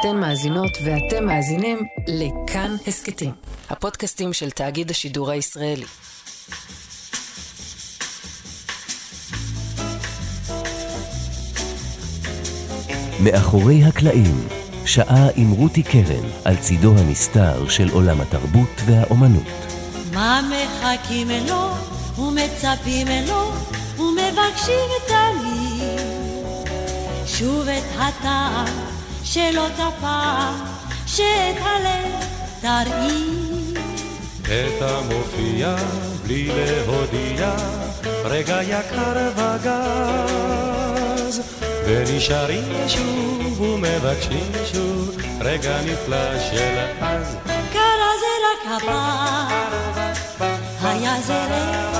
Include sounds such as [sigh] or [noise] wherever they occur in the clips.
אתן מאזינות ואתם מאזינים לכאן הסכתים, הפודקאסטים של תאגיד השידור הישראלי. מאחורי הקלעים, שעה עם רותי קרן על צידו הנסתר של עולם התרבות והאומנות. מה מחכים לו ומצפים לו ומבקשים תמיד שוב את הטעם של אותה פעם שאת הלב תרעיד. את המופיע בלי להודיע רגע יקר וגז ונשארים שוב ומבקשים שוב רגע נפלא של אז. קרה זה רק הפעם היה זה רגע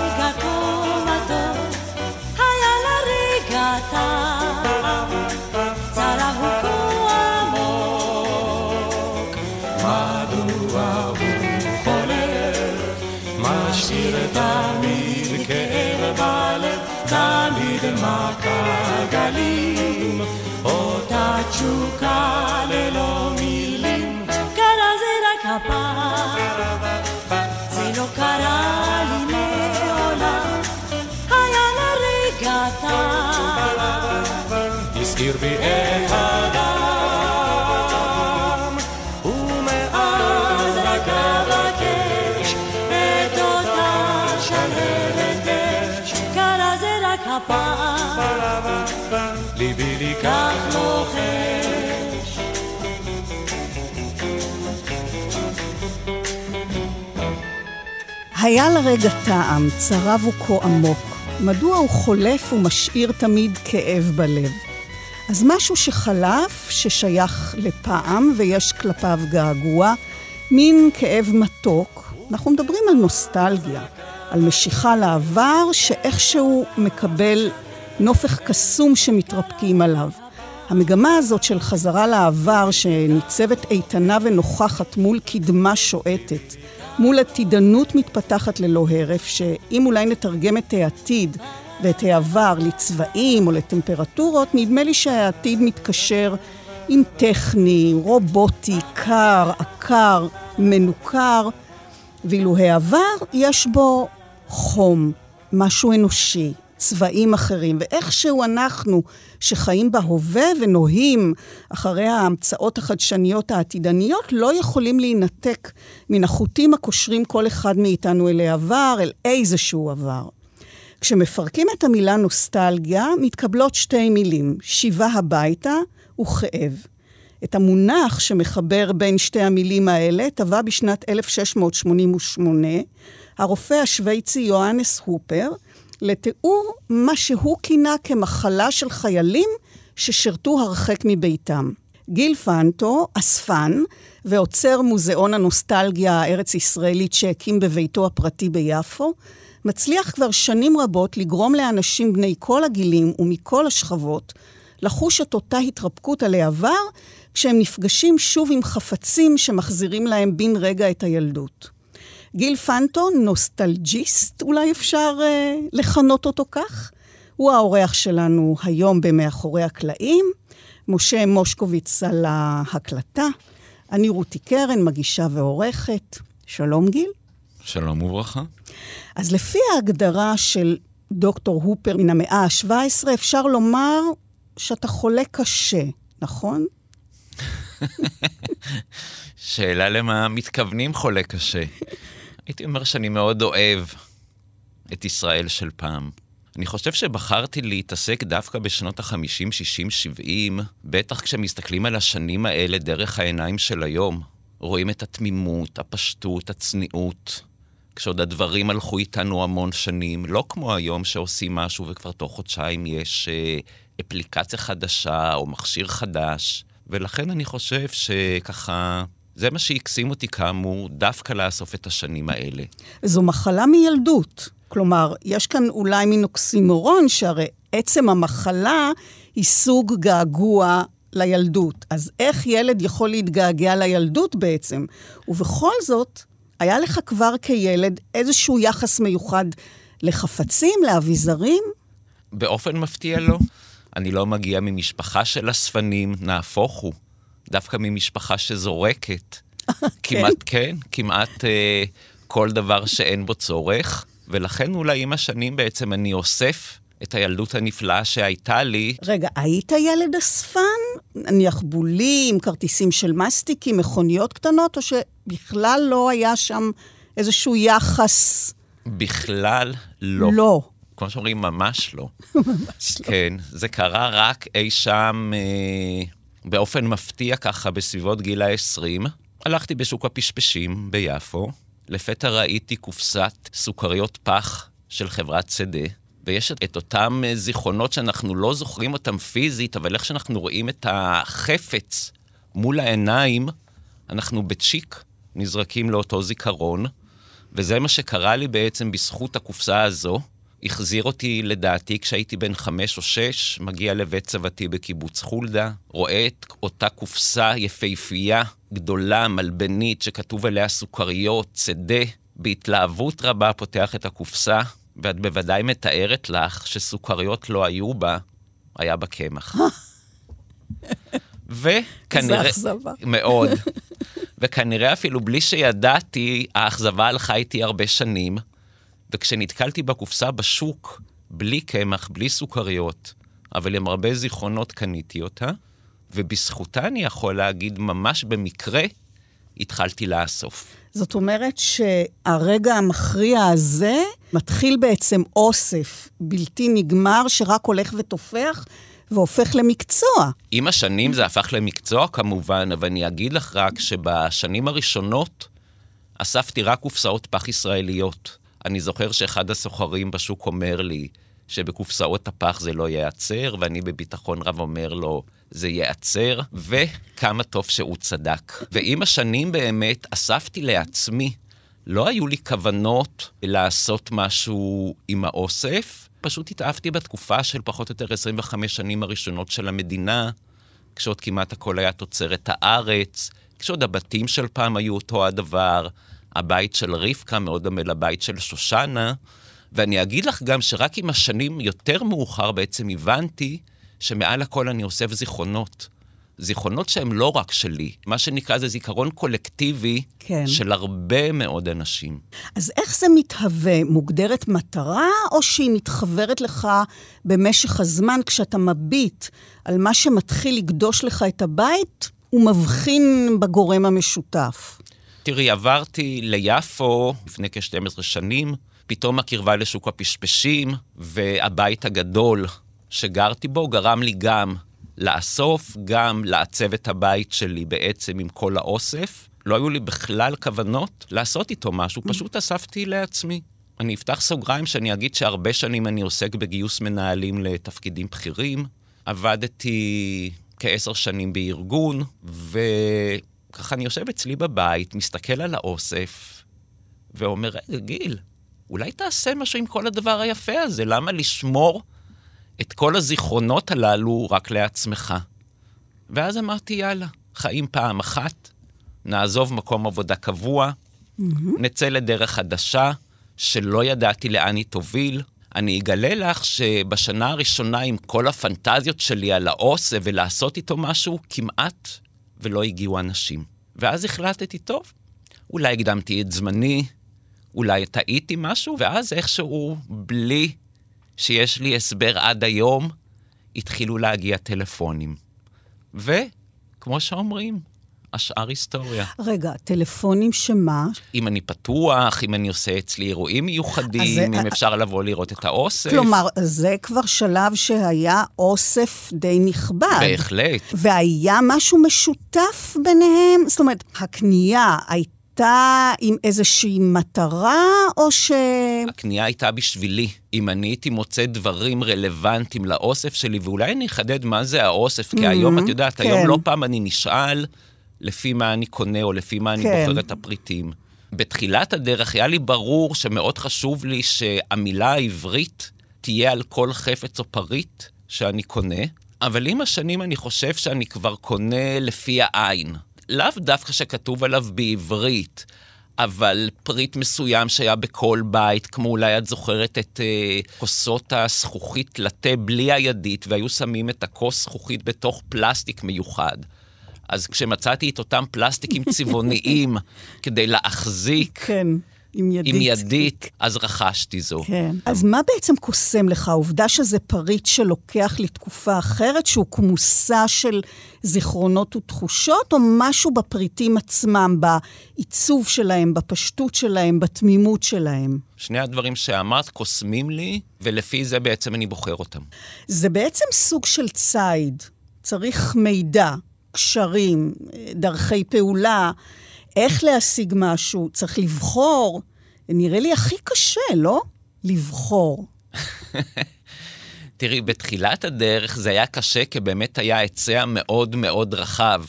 היה לרגע טעם, צרב הוא כה עמוק. מדוע הוא חולף ומשאיר תמיד כאב בלב? אז משהו שחלף, ששייך לפעם ויש כלפיו געגוע, מין כאב מתוק. אנחנו מדברים על נוסטלגיה, על משיכה לעבר שאיכשהו מקבל נופך קסום שמתרפקים עליו. המגמה הזאת של חזרה לעבר שניצבת איתנה ונוכחת מול קדמה שועטת, מול עתידנות מתפתחת ללא הרף, שאם אולי נתרגם את העתיד ואת העבר לצבעים או לטמפרטורות, נדמה לי שהעתיד מתקשר עם טכני, רובוטי, קר, עקר, מנוכר, ואילו העבר יש בו חום, משהו אנושי, צבעים אחרים, ואיכשהו אנחנו, שחיים בהווה ונוהים אחרי ההמצאות החדשניות העתידניות, לא יכולים להינתק מן החוטים הקושרים כל אחד מאיתנו אל העבר, אל איזשהו עבר. כשמפרקים את המילה נוסטלגיה, מתקבלות שתי מילים, שיבה הביתה וכאב. את המונח שמחבר בין שתי המילים האלה טבע בשנת 1688 הרופא השוויצי יוהנס הופר, לתיאור מה שהוא כינה כמחלה של חיילים ששירתו הרחק מביתם. גיל פנטו, אספן ועוצר מוזיאון הנוסטלגיה הארץ-ישראלית שהקים בביתו הפרטי ביפו, מצליח כבר שנים רבות לגרום לאנשים בני כל הגילים ומכל השכבות לחוש את אותה התרפקות על העבר כשהם נפגשים שוב עם חפצים שמחזירים להם בן רגע את הילדות. גיל פנטון, נוסטלג'יסט, אולי אפשר אה, לכנות אותו כך. הוא האורח שלנו היום במאחורי הקלעים. משה מושקוביץ על ההקלטה. אני רותי קרן, מגישה ועורכת. שלום גיל. שלום וברכה. אז לפי ההגדרה של דוקטור הופר מן המאה ה-17, אפשר לומר שאתה חולה קשה, נכון? [laughs] שאלה למה מתכוונים חולה קשה. הייתי אומר שאני מאוד אוהב את ישראל של פעם. אני חושב שבחרתי להתעסק דווקא בשנות ה-50, 60, 70, בטח כשמסתכלים על השנים האלה דרך העיניים של היום. רואים את התמימות, הפשטות, הצניעות. כשעוד הדברים הלכו איתנו המון שנים, לא כמו היום שעושים משהו וכבר תוך חודשיים יש אה, אפליקציה חדשה או מכשיר חדש. ולכן אני חושב שככה, זה מה שהקסים אותי כאמור, דווקא לאסוף את השנים האלה. זו מחלה מילדות. כלומר, יש כאן אולי מין אוקסימורון, שהרי עצם המחלה היא סוג געגוע לילדות. אז איך ילד יכול להתגעגע לילדות בעצם? ובכל זאת, היה לך כבר כילד איזשהו יחס מיוחד לחפצים, לאביזרים? באופן מפתיע לא. אני לא מגיע ממשפחה של אספנים, נהפוך הוא. דווקא ממשפחה שזורקת. [laughs] כמעט, כן, כמעט אה, כל דבר שאין בו צורך, ולכן אולי עם השנים בעצם אני אוסף את הילדות הנפלאה שהייתה לי. רגע, היית ילד אספן? נניח בולים, כרטיסים של מסטיקים, מכוניות קטנות, או שבכלל לא היה שם איזשהו יחס? בכלל לא. לא. כמו שאומרים, ממש לא. [laughs] ממש לא. כן, זה קרה רק אי שם אה, באופן מפתיע ככה בסביבות גיל ה-20. הלכתי בשוק הפשפשים ביפו, לפתע ראיתי קופסת סוכריות פח של חברת שדה, ויש את אותם אה, זיכרונות שאנחנו לא זוכרים אותם פיזית, אבל איך שאנחנו רואים את החפץ מול העיניים, אנחנו בצ'יק נזרקים לאותו זיכרון, וזה מה שקרה לי בעצם בזכות הקופסה הזו. החזיר אותי, לדעתי, כשהייתי בן חמש או שש, מגיע לבית סבתי בקיבוץ חולדה, רואה את אותה קופסה יפהפייה, גדולה, מלבנית, שכתוב עליה סוכריות, שדה, בהתלהבות רבה פותח את הקופסה, ואת בוודאי מתארת לך שסוכריות לא היו בה, היה בה קמח. [laughs] וכנראה... זה אכזבה. מאוד. [laughs] וכנראה אפילו בלי שידעתי, האכזבה הלכה איתי הרבה שנים, וכשנתקלתי בקופסה בשוק, בלי קמח, בלי סוכריות, אבל עם הרבה זיכרונות קניתי אותה, ובזכותה אני יכול להגיד, ממש במקרה, התחלתי לאסוף. זאת אומרת שהרגע המכריע הזה מתחיל בעצם אוסף בלתי נגמר שרק הולך ותופח והופך למקצוע. עם השנים זה הפך למקצוע כמובן, אבל אני אגיד לך רק שבשנים הראשונות אספתי רק קופסאות פח ישראליות. אני זוכר שאחד הסוחרים בשוק אומר לי שבקופסאות הפח זה לא ייעצר, ואני בביטחון רב אומר לו, זה ייעצר, וכמה טוב שהוא צדק. ועם השנים באמת אספתי לעצמי, לא היו לי כוונות לעשות משהו עם האוסף, פשוט התאהבתי בתקופה של פחות או יותר 25 שנים הראשונות של המדינה, כשעוד כמעט הכל היה תוצרת הארץ, כשעוד הבתים של פעם היו אותו הדבר, הבית של רבקה מאוד דומה לבית של שושנה, ואני אגיד לך גם שרק עם השנים יותר מאוחר בעצם הבנתי שמעל הכל אני אוסף זיכרונות. זיכרונות שהם לא רק שלי, מה שנקרא זה זיכרון קולקטיבי כן. של הרבה מאוד אנשים. אז איך זה מתהווה? מוגדרת מטרה, או שהיא מתחוורת לך במשך הזמן כשאתה מביט על מה שמתחיל לגדוש לך את הבית, ומבחין בגורם המשותף? תראי, עברתי ליפו לפני כ-12 שנים, פתאום הקרבה לשוק הפשפשים, והבית הגדול שגרתי בו גרם לי גם לאסוף, גם לעצב את הבית שלי בעצם עם כל האוסף. לא היו לי בכלל כוונות לעשות איתו משהו, פשוט אספתי לעצמי. אני אפתח סוגריים שאני אגיד שהרבה שנים אני עוסק בגיוס מנהלים לתפקידים בכירים. עבדתי כעשר שנים בארגון, וככה אני יושב אצלי בבית, מסתכל על האוסף, ואומר, רגע, גיל, אולי תעשה משהו עם כל הדבר היפה הזה, למה לשמור את כל הזיכרונות הללו רק לעצמך? ואז אמרתי, יאללה, חיים פעם אחת, נעזוב מקום עבודה קבוע, mm-hmm. נצא לדרך חדשה, שלא ידעתי לאן היא תוביל. אני אגלה לך שבשנה הראשונה, עם כל הפנטזיות שלי על האוסף ולעשות איתו משהו, כמעט ולא הגיעו אנשים. ואז החלטתי, טוב, אולי הקדמתי את זמני, אולי טעיתי משהו, ואז איכשהו, בלי שיש לי הסבר עד היום, התחילו להגיע טלפונים. וכמו שאומרים, השאר היסטוריה. רגע, טלפונים שמה? אם אני פתוח, אם אני עושה אצלי אירועים מיוחדים, זה- אם אפשר לבוא לראות את האוסף. כלומר, זה כבר שלב שהיה אוסף די נכבד. בהחלט. והיה משהו משותף ביניהם? זאת אומרת, הקנייה הייתה עם איזושהי מטרה, או ש... הקנייה הייתה בשבילי. אם אני הייתי מוצא דברים רלוונטיים לאוסף שלי, ואולי אני אחדד מה זה האוסף, כי היום, את יודעת, כן. היום לא פעם אני נשאל לפי מה אני קונה או לפי מה אני כן. בוחר את הפריטים. בתחילת הדרך היה לי ברור שמאוד חשוב לי שהמילה העברית תהיה על כל חפץ או פריט שאני קונה, אבל עם השנים אני חושב שאני כבר קונה לפי העין. לאו דווקא שכתוב עליו בעברית, אבל פריט מסוים שהיה בכל בית, כמו אולי את זוכרת את אה, כוסות הזכוכית לתה בלי הידית, והיו שמים את הכוס זכוכית בתוך פלסטיק מיוחד. אז כשמצאתי את אותם פלסטיקים צבעוניים [laughs] כדי להחזיק כן, עם ידית. עם ידית, אז רכשתי זו. כן. אז מה בעצם קוסם לך? העובדה שזה פריט שלוקח לתקופה אחרת, שהוא כמוסה של זיכרונות ותחושות, או משהו בפריטים עצמם, בעיצוב שלהם, בפשטות שלהם, בתמימות שלהם? שני הדברים שאמרת קוסמים לי, ולפי זה בעצם אני בוחר אותם. זה בעצם סוג של ציד. צריך מידע, קשרים, דרכי פעולה, איך להשיג משהו, צריך לבחור. נראה לי הכי קשה, לא? לבחור. תראי, בתחילת הדרך זה היה קשה, כי באמת היה היצע מאוד מאוד רחב.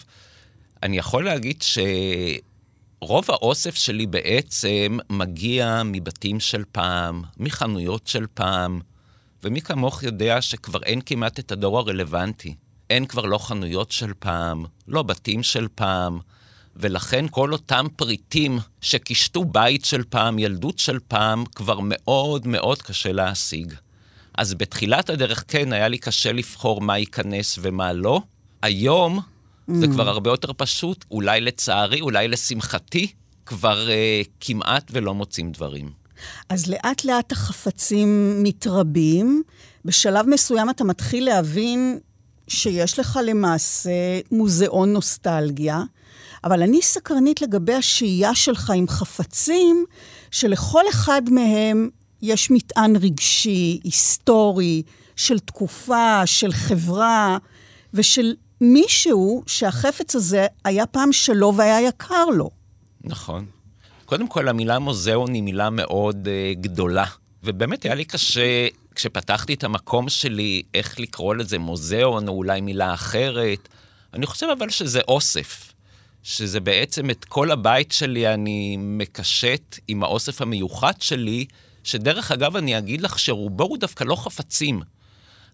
אני יכול להגיד שרוב האוסף שלי בעצם מגיע מבתים של פעם, מחנויות של פעם, ומי כמוך יודע שכבר אין כמעט את הדור הרלוונטי. אין כבר לא חנויות של פעם, לא בתים של פעם, ולכן כל אותם פריטים שקישטו בית של פעם, ילדות של פעם, כבר מאוד מאוד קשה להשיג. אז בתחילת הדרך כן, היה לי קשה לבחור מה ייכנס ומה לא. היום זה כבר הרבה יותר פשוט, אולי לצערי, אולי לשמחתי, כבר uh, כמעט ולא מוצאים דברים. אז לאט לאט החפצים מתרבים. בשלב מסוים אתה מתחיל להבין שיש לך למעשה מוזיאון נוסטלגיה, אבל אני סקרנית לגבי השהייה שלך עם חפצים, שלכל אחד מהם יש מטען רגשי, היסטורי, של תקופה, של חברה, ושל מישהו שהחפץ הזה היה פעם שלו והיה יקר לו. נכון. קודם כל, המילה מוזיאון היא מילה מאוד uh, גדולה, ובאמת היה לי קשה, כשפתחתי את המקום שלי, איך לקרוא לזה מוזיאון, או אולי מילה אחרת. אני חושב אבל שזה אוסף. שזה בעצם את כל הבית שלי אני מקשט עם האוסף המיוחד שלי, שדרך אגב, אני אגיד לך שרובו הוא דווקא לא חפצים.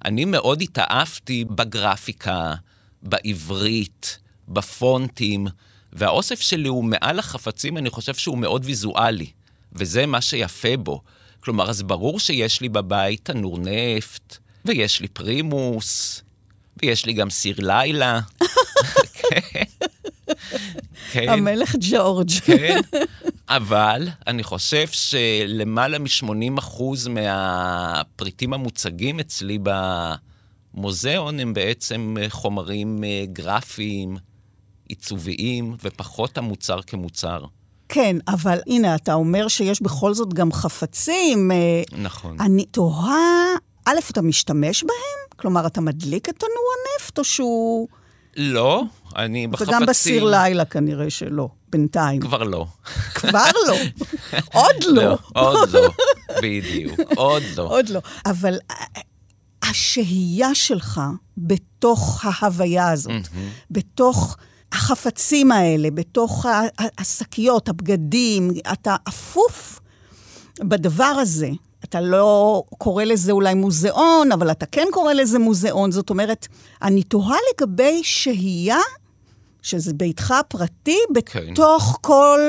אני מאוד התאהבתי בגרפיקה, בעברית, בפונטים, והאוסף שלי הוא מעל החפצים, אני חושב שהוא מאוד ויזואלי, וזה מה שיפה בו. כלומר, אז ברור שיש לי בבית תנור נפט, ויש לי פרימוס, ויש לי גם סיר לילה. [laughs] כן. המלך ג'ורג'. כן, אבל אני חושב שלמעלה מ-80% מהפריטים המוצגים אצלי במוזיאון הם בעצם חומרים אה, גרפיים, עיצוביים, ופחות המוצר כמוצר. כן, אבל הנה, אתה אומר שיש בכל זאת גם חפצים. אה, נכון. אני תוהה, א', אתה משתמש בהם? כלומר, אתה מדליק את תנור הנפט, או שהוא... לא, אני בחפצים... וגם בסיר לילה כנראה שלא, בינתיים. כבר לא. כבר לא. עוד לא. לא, עוד לא, בדיוק, עוד לא. עוד לא. אבל השהייה שלך בתוך ההוויה הזאת, בתוך החפצים האלה, בתוך השקיות, הבגדים, אתה אפוף בדבר הזה. אתה לא קורא לזה אולי מוזיאון, אבל אתה כן קורא לזה מוזיאון. זאת אומרת, אני תוהה לגבי שהייה, שזה ביתך הפרטי, כן. בתוך כל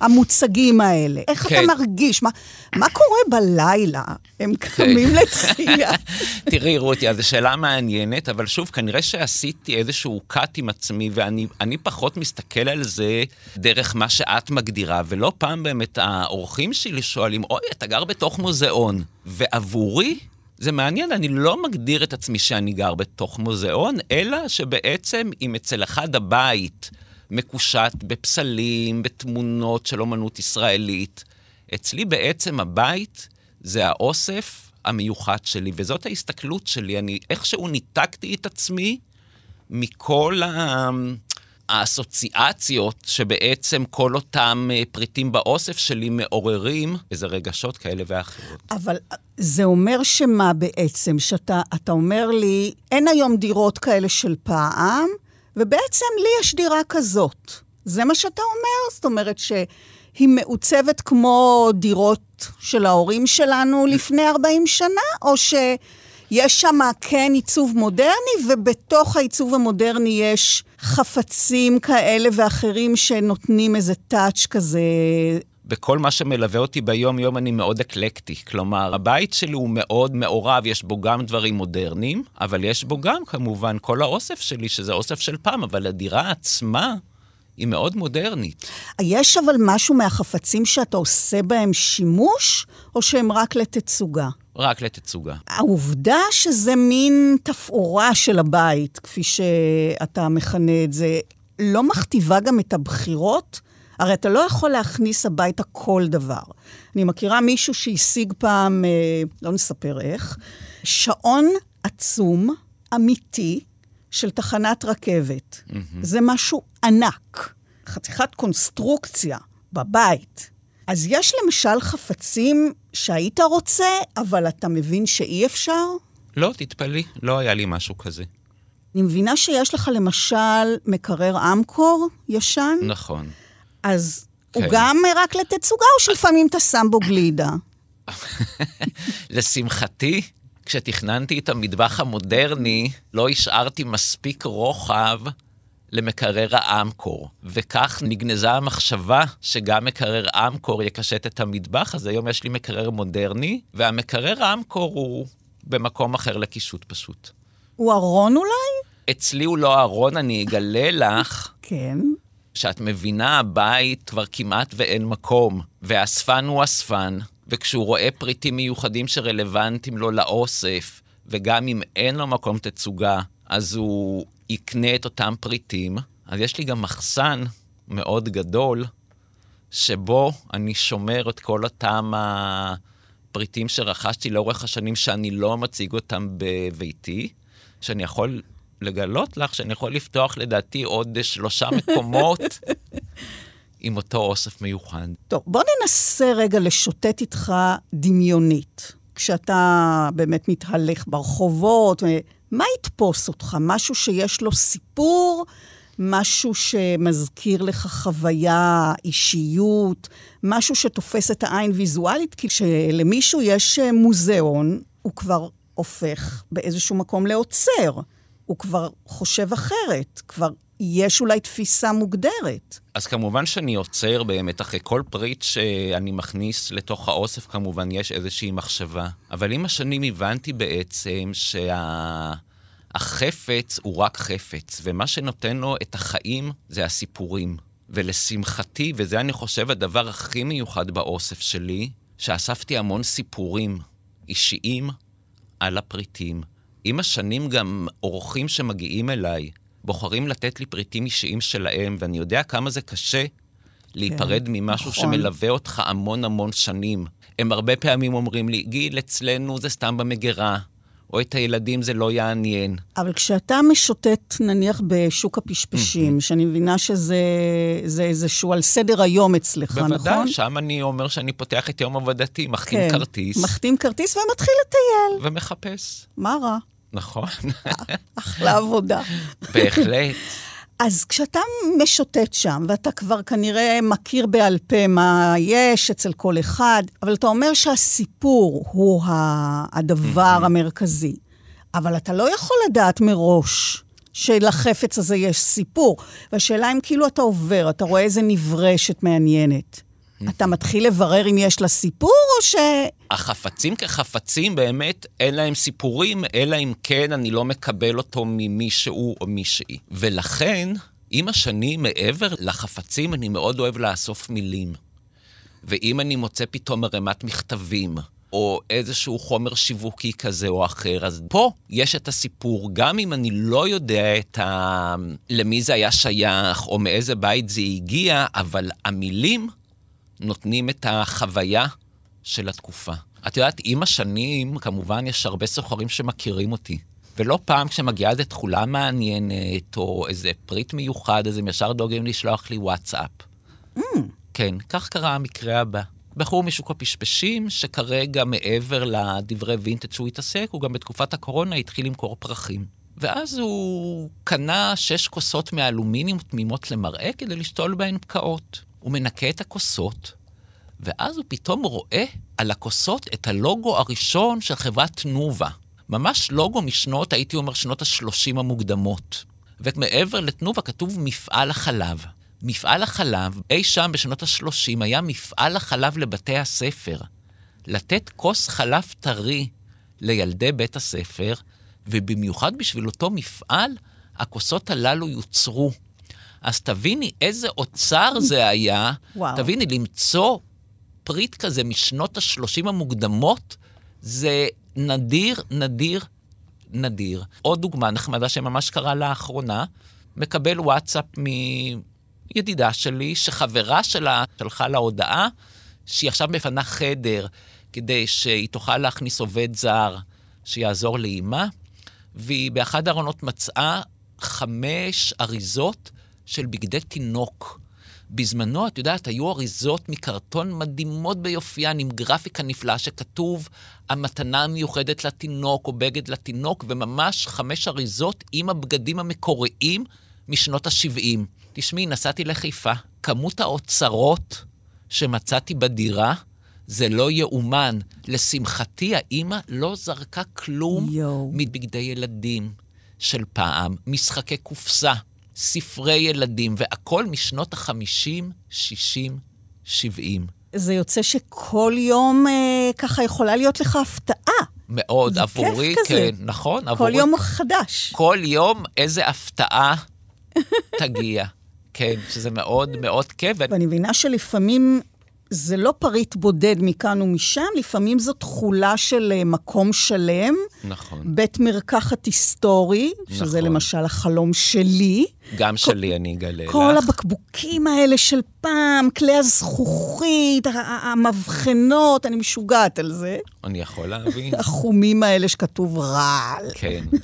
המוצגים האלה. איך כן. אתה מרגיש? מה, מה קורה בלילה? הם קמים לתחייה. [laughs] תראי, רותי, אז זו שאלה מעניינת, אבל שוב, כנראה שעשיתי איזשהו cut עם עצמי, ואני אני פחות מסתכל על זה דרך מה שאת מגדירה, ולא פעם באמת האורחים שלי שואלים, אוי, אתה גר בתוך מוזיאון. ועבורי, זה מעניין, אני לא מגדיר את עצמי שאני גר בתוך מוזיאון, אלא שבעצם אם אצל אחד הבית מקושט בפסלים, בתמונות של אומנות ישראלית, אצלי בעצם הבית זה האוסף המיוחד שלי, וזאת ההסתכלות שלי. אני איכשהו ניתקתי את עצמי מכל ה... האסוציאציות שבעצם כל אותם אה, פריטים באוסף שלי מעוררים איזה רגשות כאלה ואחרות. אבל זה אומר שמה בעצם? שאתה אתה אומר לי, אין היום דירות כאלה של פעם, ובעצם לי יש דירה כזאת. זה מה שאתה אומר? זאת אומרת שהיא מעוצבת כמו דירות של ההורים שלנו לפני 40 שנה, או שיש שם כן עיצוב מודרני, ובתוך העיצוב המודרני יש חפצים כאלה ואחרים שנותנים איזה טאץ' כזה בכל מה שמלווה אותי ביום-יום אני מאוד אקלקטי. כלומר, הבית שלי הוא מאוד מעורב, יש בו גם דברים מודרניים, אבל יש בו גם כמובן כל האוסף שלי, שזה אוסף של פעם, אבל הדירה עצמה היא מאוד מודרנית. יש אבל משהו מהחפצים שאתה עושה בהם שימוש, או שהם רק לתצוגה? רק לתצוגה. העובדה שזה מין תפאורה של הבית, כפי שאתה מכנה את זה, לא מכתיבה גם את הבחירות? הרי אתה לא יכול להכניס הביתה כל דבר. אני מכירה מישהו שהשיג פעם, אה, לא נספר איך, שעון עצום, אמיתי, של תחנת רכבת. Mm-hmm. זה משהו ענק, חתיכת קונסטרוקציה בבית. אז יש למשל חפצים שהיית רוצה, אבל אתה מבין שאי אפשר? לא, תתפלאי, לא היה לי משהו כזה. אני מבינה שיש לך למשל מקרר אמקור ישן? נכון. אז כן. הוא גם רק לתצוגה, או שלפעמים אתה שם בו גלידה? [laughs] לשמחתי, כשתכננתי את המטבח המודרני, לא השארתי מספיק רוחב למקרר האמקור, וכך נגנזה המחשבה שגם מקרר אמקור יקשט את המטבח, אז היום יש לי מקרר מודרני, והמקרר האמקור הוא במקום אחר לקישוט פשוט. הוא ארון אולי? אצלי הוא לא ארון, אני אגלה לך. [laughs] כן. שאת מבינה, הבית כבר כמעט ואין מקום, ואספן הוא אספן, וכשהוא רואה פריטים מיוחדים שרלוונטיים לו לאוסף, וגם אם אין לו מקום תצוגה, אז הוא יקנה את אותם פריטים. אז יש לי גם מחסן מאוד גדול, שבו אני שומר את כל אותם הפריטים שרכשתי לאורך השנים, שאני לא מציג אותם בביתי, שאני יכול לגלות לך שאני יכול לפתוח לדעתי עוד שלושה מקומות [laughs] עם אותו אוסף מיוחד. טוב, בוא ננסה רגע לשוטט איתך דמיונית. כשאתה באמת מתהלך ברחובות, מה יתפוס אותך? משהו שיש לו סיפור? משהו שמזכיר לך חוויה, אישיות, משהו שתופס את העין ויזואלית? כי כשלמישהו יש מוזיאון, הוא כבר הופך באיזשהו מקום לעוצר. הוא כבר חושב אחרת, כבר יש אולי תפיסה מוגדרת. אז כמובן שאני עוצר באמת, אחרי כל פריט שאני מכניס לתוך האוסף, כמובן יש איזושהי מחשבה. אבל עם השנים הבנתי בעצם שהחפץ שה... הוא רק חפץ, ומה שנותן לו את החיים זה הסיפורים. ולשמחתי, וזה אני חושב הדבר הכי מיוחד באוסף שלי, שאספתי המון סיפורים אישיים על הפריטים. עם השנים גם אורחים שמגיעים אליי בוחרים לתת לי פריטים אישיים שלהם, ואני יודע כמה זה קשה להיפרד כן, ממשהו נכון. שמלווה אותך המון המון שנים. הם הרבה פעמים אומרים לי, גיל, אצלנו זה סתם במגירה, או את הילדים זה לא יעניין. אבל כשאתה משוטט, נניח, בשוק הפשפשים, שאני מבינה שזה איזשהו על סדר היום אצלך, בוודאי, נכון? בוודאי, שם אני אומר שאני פותח את יום עבודתי, מחתים כן, כרטיס. מחתים כרטיס ומתחיל לטייל. ומחפש. מה רע? נכון. [laughs] אחלה עבודה. בהחלט. אז כשאתה משוטט שם, ואתה כבר כנראה מכיר בעל פה מה יש אצל כל אחד, אבל אתה אומר שהסיפור הוא הדבר המרכזי, אבל אתה לא יכול לדעת מראש שלחפץ הזה יש סיפור. והשאלה אם כאילו אתה עובר, אתה רואה איזה נברשת מעניינת. אתה מתחיל לברר אם יש לה סיפור, או ש... החפצים כחפצים באמת אין להם סיפורים, אלא אם כן אני לא מקבל אותו ממישהו או מישהי. ולכן, עם השנים, מעבר לחפצים, אני מאוד אוהב לאסוף מילים. ואם אני מוצא פתאום ערימת מכתבים, או איזשהו חומר שיווקי כזה או אחר, אז פה יש את הסיפור, גם אם אני לא יודע את ה... למי זה היה שייך, או מאיזה בית זה הגיע, אבל המילים נותנים את החוויה של התקופה. את יודעת, עם השנים, כמובן יש הרבה סוחרים שמכירים אותי. ולא פעם כשמגיעה איזו תכולה מעניינת, או איזה פריט מיוחד, אז הם ישר דואגים לשלוח לי וואטסאפ. Mm. כן, כך קרה המקרה הבא. בחור משוק הפשפשים, שכרגע מעבר לדברי וינטג' שהוא התעסק, הוא גם בתקופת הקורונה התחיל למכור פרחים. ואז הוא קנה שש כוסות מאלומיניום תמימות למראה כדי לשתול בהן פקעות. הוא מנקה את הכוסות, ואז הוא פתאום רואה על הכוסות את הלוגו הראשון של חברת תנובה. ממש לוגו משנות, הייתי אומר, שנות ה-30 המוקדמות. ומעבר לתנובה כתוב מפעל החלב. מפעל החלב, אי שם בשנות ה-30, היה מפעל החלב לבתי הספר. לתת כוס חלב טרי לילדי בית הספר, ובמיוחד בשביל אותו מפעל, הכוסות הללו יוצרו. אז תביני איזה אוצר זה היה. וואו. תביני, למצוא פריט כזה משנות ה-30 המוקדמות, זה נדיר, נדיר, נדיר. עוד דוגמה נחמדה שממש קרה לאחרונה, מקבל וואטסאפ מידידה שלי, שחברה שלה שלחה לה הודעה שהיא עכשיו מפנה חדר כדי שהיא תוכל להכניס עובד זר שיעזור לאימה, והיא באחד הארונות מצאה חמש אריזות של בגדי תינוק. בזמנו, את יודעת, היו אריזות מקרטון מדהימות ביופיין, עם גרפיקה נפלאה שכתוב המתנה המיוחדת לתינוק או בגד לתינוק, וממש חמש אריזות עם הבגדים המקוריים משנות ה-70. תשמעי, נסעתי לחיפה, כמות האוצרות שמצאתי בדירה, זה לא יאומן. לשמחתי, האימא לא זרקה כלום יואו. מבגדי ילדים של פעם, משחקי קופסה, ספרי ילדים, והכל משנות ה-50, 60, 70. זה יוצא שכל יום אה, ככה יכולה להיות לך הפתעה. מאוד, זה כיף עבורי, כזה. כן, נכון, כל עבורי. יום חדש. כל יום איזה הפתעה תגיע. [laughs] כן, שזה מאוד מאוד כיף. ואני מבינה שלפעמים זה לא פריט בודד מכאן ומשם, לפעמים זו תכולה של אה, מקום שלם, נכון, בית מרקחת היסטורי, שזה נכון. למשל החלום שלי. גם שלי אני אגלה לך. כל הבקבוקים האלה של פעם, כלי הזכוכית, המבחנות, אני משוגעת על זה. אני יכול להבין. [laughs] החומים האלה שכתוב רעל. כן. [laughs]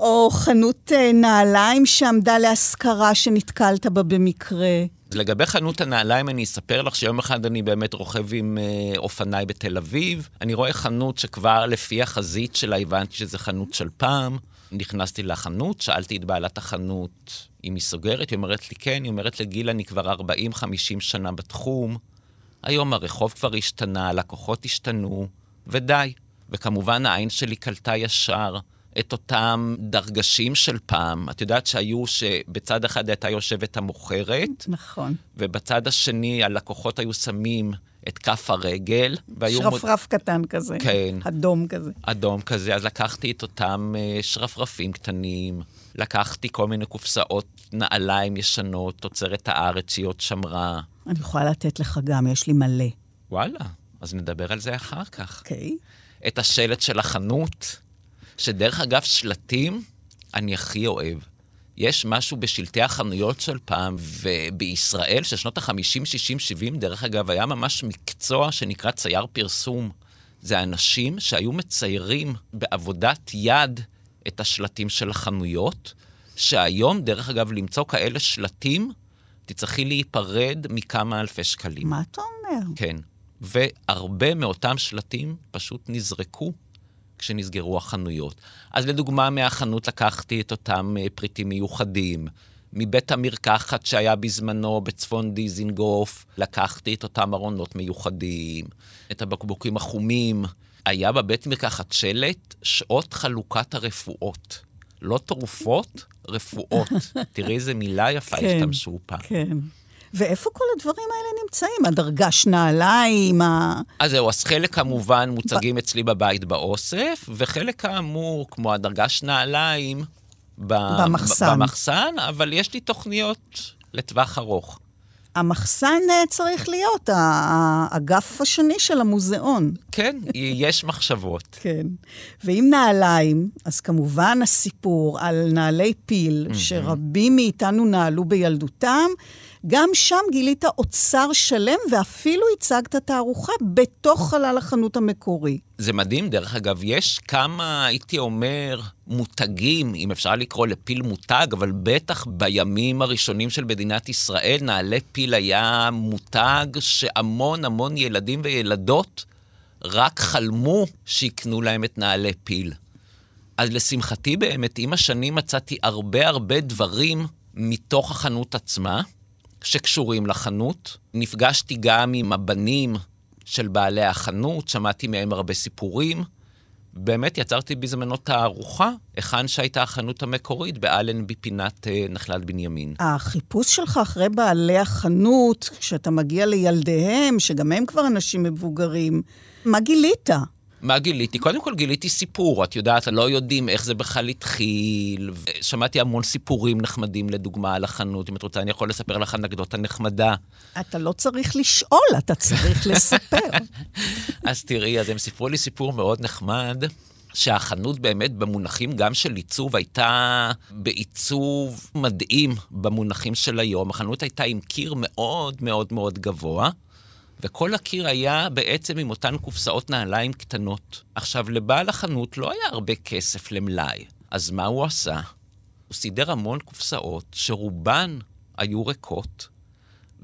או חנות אה, נעליים שעמדה להשכרה שנתקלת בה במקרה. לגבי חנות הנעליים, אני אספר לך שיום אחד אני באמת רוכב עם אה, אופניי בתל אביב. אני רואה חנות שכבר לפי החזית שלה הבנתי שזו חנות של פעם. נכנסתי לחנות, שאלתי את בעלת החנות אם היא סוגרת, היא אומרת לי כן, היא אומרת לגיל אני כבר 40-50 שנה בתחום. היום הרחוב כבר השתנה, הלקוחות השתנו, ודי. וכמובן העין שלי קלטה ישר את אותם דרגשים של פעם. את יודעת שהיו שבצד אחד הייתה יושבת המוכרת, נכון. ובצד השני הלקוחות היו שמים את כף הרגל. מוד- שרפרף קטן כזה. כן. אדום כזה. אדום כזה, אז לקחתי את אותם אה, שרפרפים קטנים, לקחתי כל מיני קופסאות נעליים ישנות, תוצרת הארץ שהיא עוד שמרה. אני יכולה לתת לך גם, יש לי מלא. וואלה, אז נדבר על זה אחר כך. אוקיי? את השלט של החנות, שדרך אגב, שלטים אני הכי אוהב. יש משהו בשלטי החנויות של פעם, ובישראל של שנות ה-50, 60, 70, דרך אגב, היה ממש מקצוע שנקרא צייר פרסום. זה אנשים שהיו מציירים בעבודת יד את השלטים של החנויות, שהיום, דרך אגב, למצוא כאלה שלטים, תצטרכי להיפרד מכמה אלפי שקלים. מה אתה אומר? כן. והרבה מאותם שלטים פשוט נזרקו כשנסגרו החנויות. אז לדוגמה, מהחנות לקחתי את אותם אה, פריטים מיוחדים. מבית המרקחת שהיה בזמנו בצפון דיזינגוף, לקחתי את אותם ארונות מיוחדים, את הבקבוקים החומים. היה בבית מרקחת שלט שעות חלוקת הרפואות. לא תרופות, רפואות. [laughs] תראי איזה מילה יפה כן, השתמשו פעם. כן. ואיפה כל הדברים האלה נמצאים? הדרגש נעליים, ה... אז זהו, אז חלק כמובן מוצגים אצלי בבית באוסף, וחלק כאמור, כמו הדרגש נעליים, ב- במחסן. ב- במחסן, אבל יש לי תוכניות לטווח ארוך. המחסן אה, צריך להיות האגף השני של המוזיאון. כן, יש מחשבות. [laughs] כן. ואם נעליים, אז כמובן הסיפור על נעלי פיל, שרבים מאיתנו נעלו בילדותם, גם שם גילית אוצר שלם ואפילו הצגת תערוכה בתוך חלל החנות המקורי. זה מדהים, דרך אגב, יש כמה, הייתי אומר, מותגים, אם אפשר לקרוא לפיל מותג, אבל בטח בימים הראשונים של מדינת ישראל, נעלי פיל היה מותג שהמון המון ילדים וילדות רק חלמו שיקנו להם את נעלי פיל. אז לשמחתי באמת, עם השנים מצאתי הרבה הרבה דברים מתוך החנות עצמה, שקשורים לחנות. נפגשתי גם עם הבנים של בעלי החנות, שמעתי מהם הרבה סיפורים, באמת יצרתי בזמנו תערוכה, היכן שהייתה החנות המקורית באלנבי פינת אה, נחלת בנימין. החיפוש שלך אחרי בעלי החנות, כשאתה מגיע לילדיהם, שגם הם כבר אנשים מבוגרים, מה גילית? מה גיליתי? קודם כל גיליתי סיפור, את יודעת, לא יודעים איך זה בכלל התחיל. שמעתי המון סיפורים נחמדים, לדוגמה, על החנות. אם את רוצה, אני יכול לספר לך אנקדוטה נחמדה. אתה לא צריך לשאול, אתה צריך לספר. [laughs] אז תראי, אז הם סיפרו לי סיפור מאוד נחמד. שהחנות באמת במונחים גם של עיצוב הייתה בעיצוב מדהים במונחים של היום. החנות הייתה עם קיר מאוד מאוד מאוד גבוה, וכל הקיר היה בעצם עם אותן קופסאות נעליים קטנות. עכשיו, לבעל החנות לא היה הרבה כסף למלאי, אז מה הוא עשה? הוא סידר המון קופסאות שרובן היו ריקות,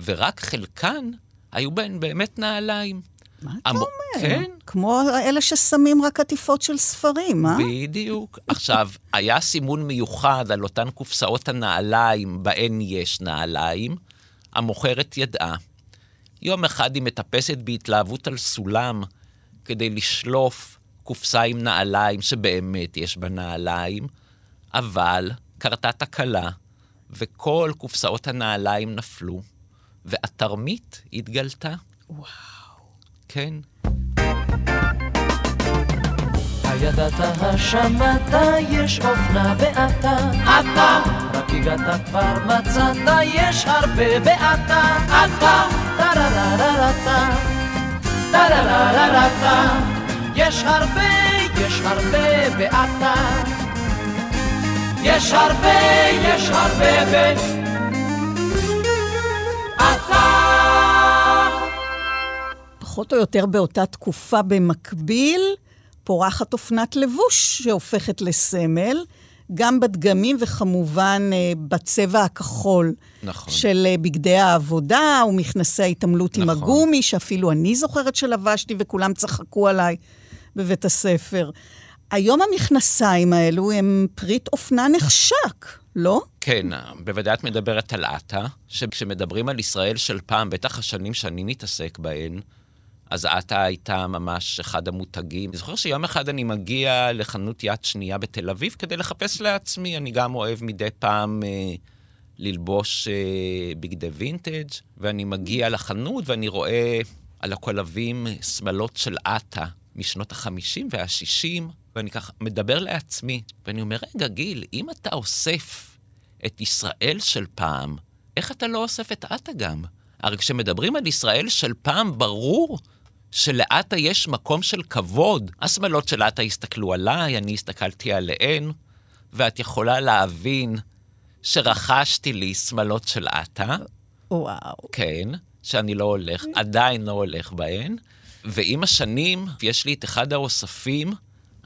ורק חלקן היו בהן באמת נעליים. מה אתה המ- אומר? כן. כמו אלה ששמים רק עטיפות של ספרים, אה? בדיוק. עכשיו, היה סימון מיוחד על אותן קופסאות הנעליים, בהן יש נעליים. המוכרת ידעה. יום אחד היא מטפסת בהתלהבות על סולם כדי לשלוף קופסה עם נעליים שבאמת יש בה נעליים, אבל קרתה תקלה, וכל קופסאות הנעליים נפלו, והתרמית התגלתה. וואו. כן. הידעת השמעת יש אופנה באתה אתה. רק הגעת כבר מצאת יש הרבה באתה אתה. טררררתה טררררתה יש הרבה יש הרבה באתה יש הרבה יש הרבה באתה פחות או יותר באותה תקופה במקביל, פורחת אופנת לבוש שהופכת לסמל, גם בדגמים וכמובן אה, בצבע הכחול נכון. של אה, בגדי העבודה ומכנסי ההתעמלות עם נכון. הגומי, שאפילו אני זוכרת שלבשתי וכולם צחקו עליי בבית הספר. היום המכנסיים האלו הם פריט אופנה נחשק, לא? כן, בוודאי את מדברת על עטה, שכשמדברים על ישראל של פעם, בטח השנים שאני מתעסק בהן, אז עטה הייתה ממש אחד המותגים. אני זוכר שיום אחד אני מגיע לחנות יד שנייה בתל אביב כדי לחפש לעצמי, אני גם אוהב מדי פעם אה, ללבוש אה, בגדי וינטג', ואני מגיע לחנות ואני רואה על הקולבים שמלות של עטה משנות ה-50 וה-60, ואני ככה מדבר לעצמי, ואני אומר, רגע, גיל, אם אתה אוסף את ישראל של פעם, איך אתה לא אוסף את עטה גם? הרי כשמדברים על ישראל של פעם, ברור שלעטה יש מקום של כבוד. השמלות של עטה הסתכלו עליי, אני הסתכלתי עליהן, ואת יכולה להבין שרכשתי לי שמלות של עטה, וואו. כן, שאני לא הולך, עדיין לא הולך בהן, ועם השנים יש לי את אחד האוספים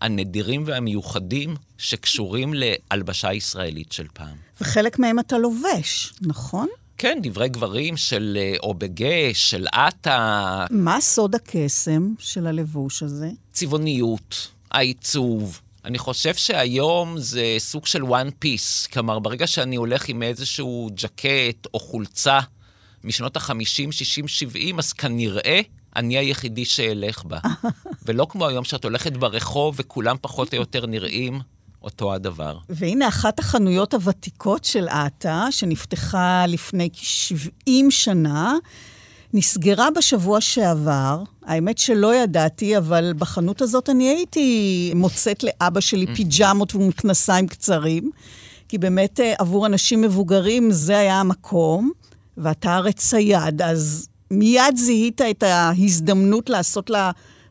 הנדירים והמיוחדים שקשורים להלבשה ישראלית של פעם. וחלק מהם אתה לובש, נכון? כן, דברי גברים של אה, אובגה, של עטה, מה סוד הקסם של הלבוש הזה? צבעוניות, העיצוב. אני חושב שהיום זה סוג של one piece. כלומר, ברגע שאני הולך עם איזשהו ג'קט או חולצה משנות ה-50, 60, 70, אז כנראה אני היחידי שאלך בה. [laughs] ולא כמו היום שאת הולכת ברחוב וכולם פחות או יותר נראים אותו הדבר. והנה אחת החנויות הוותיקות של עטה, שנפתחה לפני כ-70 שנה, נסגרה בשבוע שעבר. האמת שלא ידעתי, אבל בחנות הזאת אני הייתי מוצאת לאבא שלי פיג'מות ומכנסיים קצרים, כי באמת אה, עבור אנשים מבוגרים זה היה המקום, ואתה הרי צייד, אז מיד זיהית את ההזדמנות לעשות לה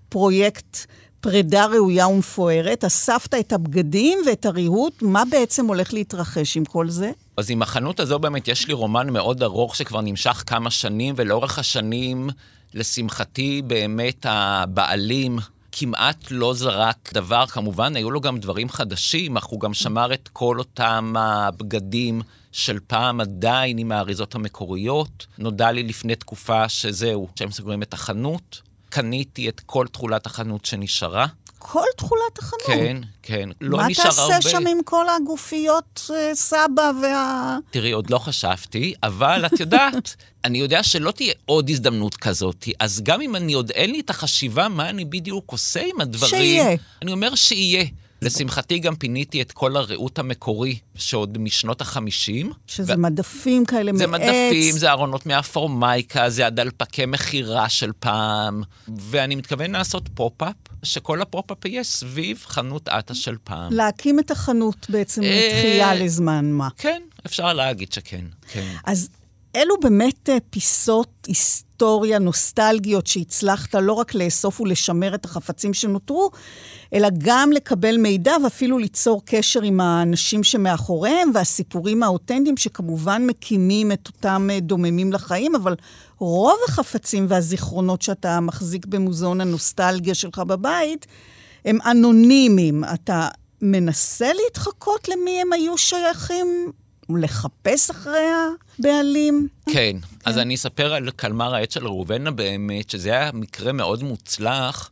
פרויקט פרידה ראויה ומפוארת, אספת את הבגדים ואת הריהוט, מה בעצם הולך להתרחש עם כל זה? אז עם החנות הזו באמת יש לי רומן מאוד ארוך שכבר נמשך כמה שנים, ולאורך השנים, לשמחתי, באמת הבעלים כמעט לא זרק דבר. כמובן, היו לו גם דברים חדשים, אך הוא גם שמר את כל אותם הבגדים של פעם עדיין עם האריזות המקוריות. נודע לי לפני תקופה שזהו, שהם סוגרים את החנות. קניתי את כל תכולת החנות שנשארה. כל תכולת החנות. כן, כן. לא מה נשאר הרבה. תעשה שם עם כל הגופיות אה, סבא וה... תראי, עוד לא חשבתי, אבל את יודעת, [laughs] אני יודע שלא תהיה עוד הזדמנות כזאת, אז גם אם אני עוד אין לי את החשיבה מה אני בדיוק עושה עם הדברים... שיהיה. אני אומר שיהיה. לשמחתי גם פיניתי את כל הרעות המקורי שעוד משנות החמישים. שזה מדפים כאלה זה מעץ. מדפים, זה ארונות מהפורמייקה, זה הדלפקי מכירה של פעם, ואני מתכוון לעשות pop-up, שכל ה pop-up יהיה סביב חנות אתא של פעם. להקים את החנות בעצם אה, לתחייה לזמן מה. כן, אפשר להגיד שכן, כן. אז אלו באמת אה, פיסות היסטוריה נוסטלגיות שהצלחת לא רק לאסוף ולשמר את החפצים שנותרו, אלא גם לקבל מידע ואפילו ליצור קשר עם האנשים שמאחוריהם והסיפורים האותנטיים שכמובן מקימים את אותם אה, דוממים לחיים, אבל רוב החפצים והזיכרונות שאתה מחזיק במוזיאון הנוסטלגיה שלך בבית, הם אנונימיים. אתה מנסה להתחקות למי הם היו שייכים? לחפש אחרי הבעלים? כן, אז אני אספר על קלמר העץ של ראובנה באמת, שזה היה מקרה מאוד מוצלח,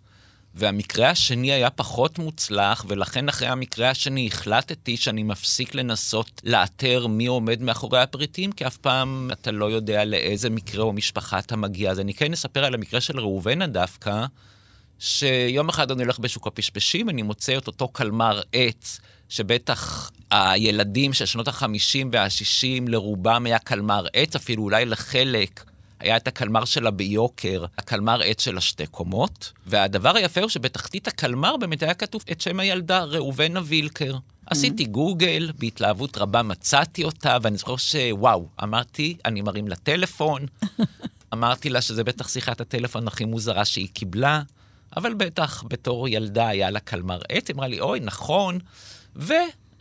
והמקרה השני היה פחות מוצלח, ולכן אחרי המקרה השני החלטתי שאני מפסיק לנסות לאתר מי עומד מאחורי הפריטים, כי אף פעם אתה לא יודע לאיזה מקרה או משפחה אתה מגיע. אז אני כן אספר על המקרה של ראובנה דווקא, שיום אחד אני הולך בשוק הפשפשים, אני מוצא את אותו קלמר עץ, שבטח הילדים של שנות ה-50 וה-60, לרובם היה קלמר עץ, אפילו אולי לחלק. היה את הקלמר שלה ביוקר, הקלמר עץ של השתי קומות, והדבר היפה הוא שבתחתית הקלמר באמת היה כתוב את שם הילדה, ראובנה וילקר. עשיתי גוגל, בהתלהבות רבה מצאתי אותה, ואני זוכר שוואו, אמרתי, אני מרים לה טלפון, [laughs] אמרתי לה שזה בטח שיחת הטלפון הכי מוזרה שהיא קיבלה, אבל בטח בתור ילדה היה לה קלמר עץ, אמרה לי, אוי, נכון,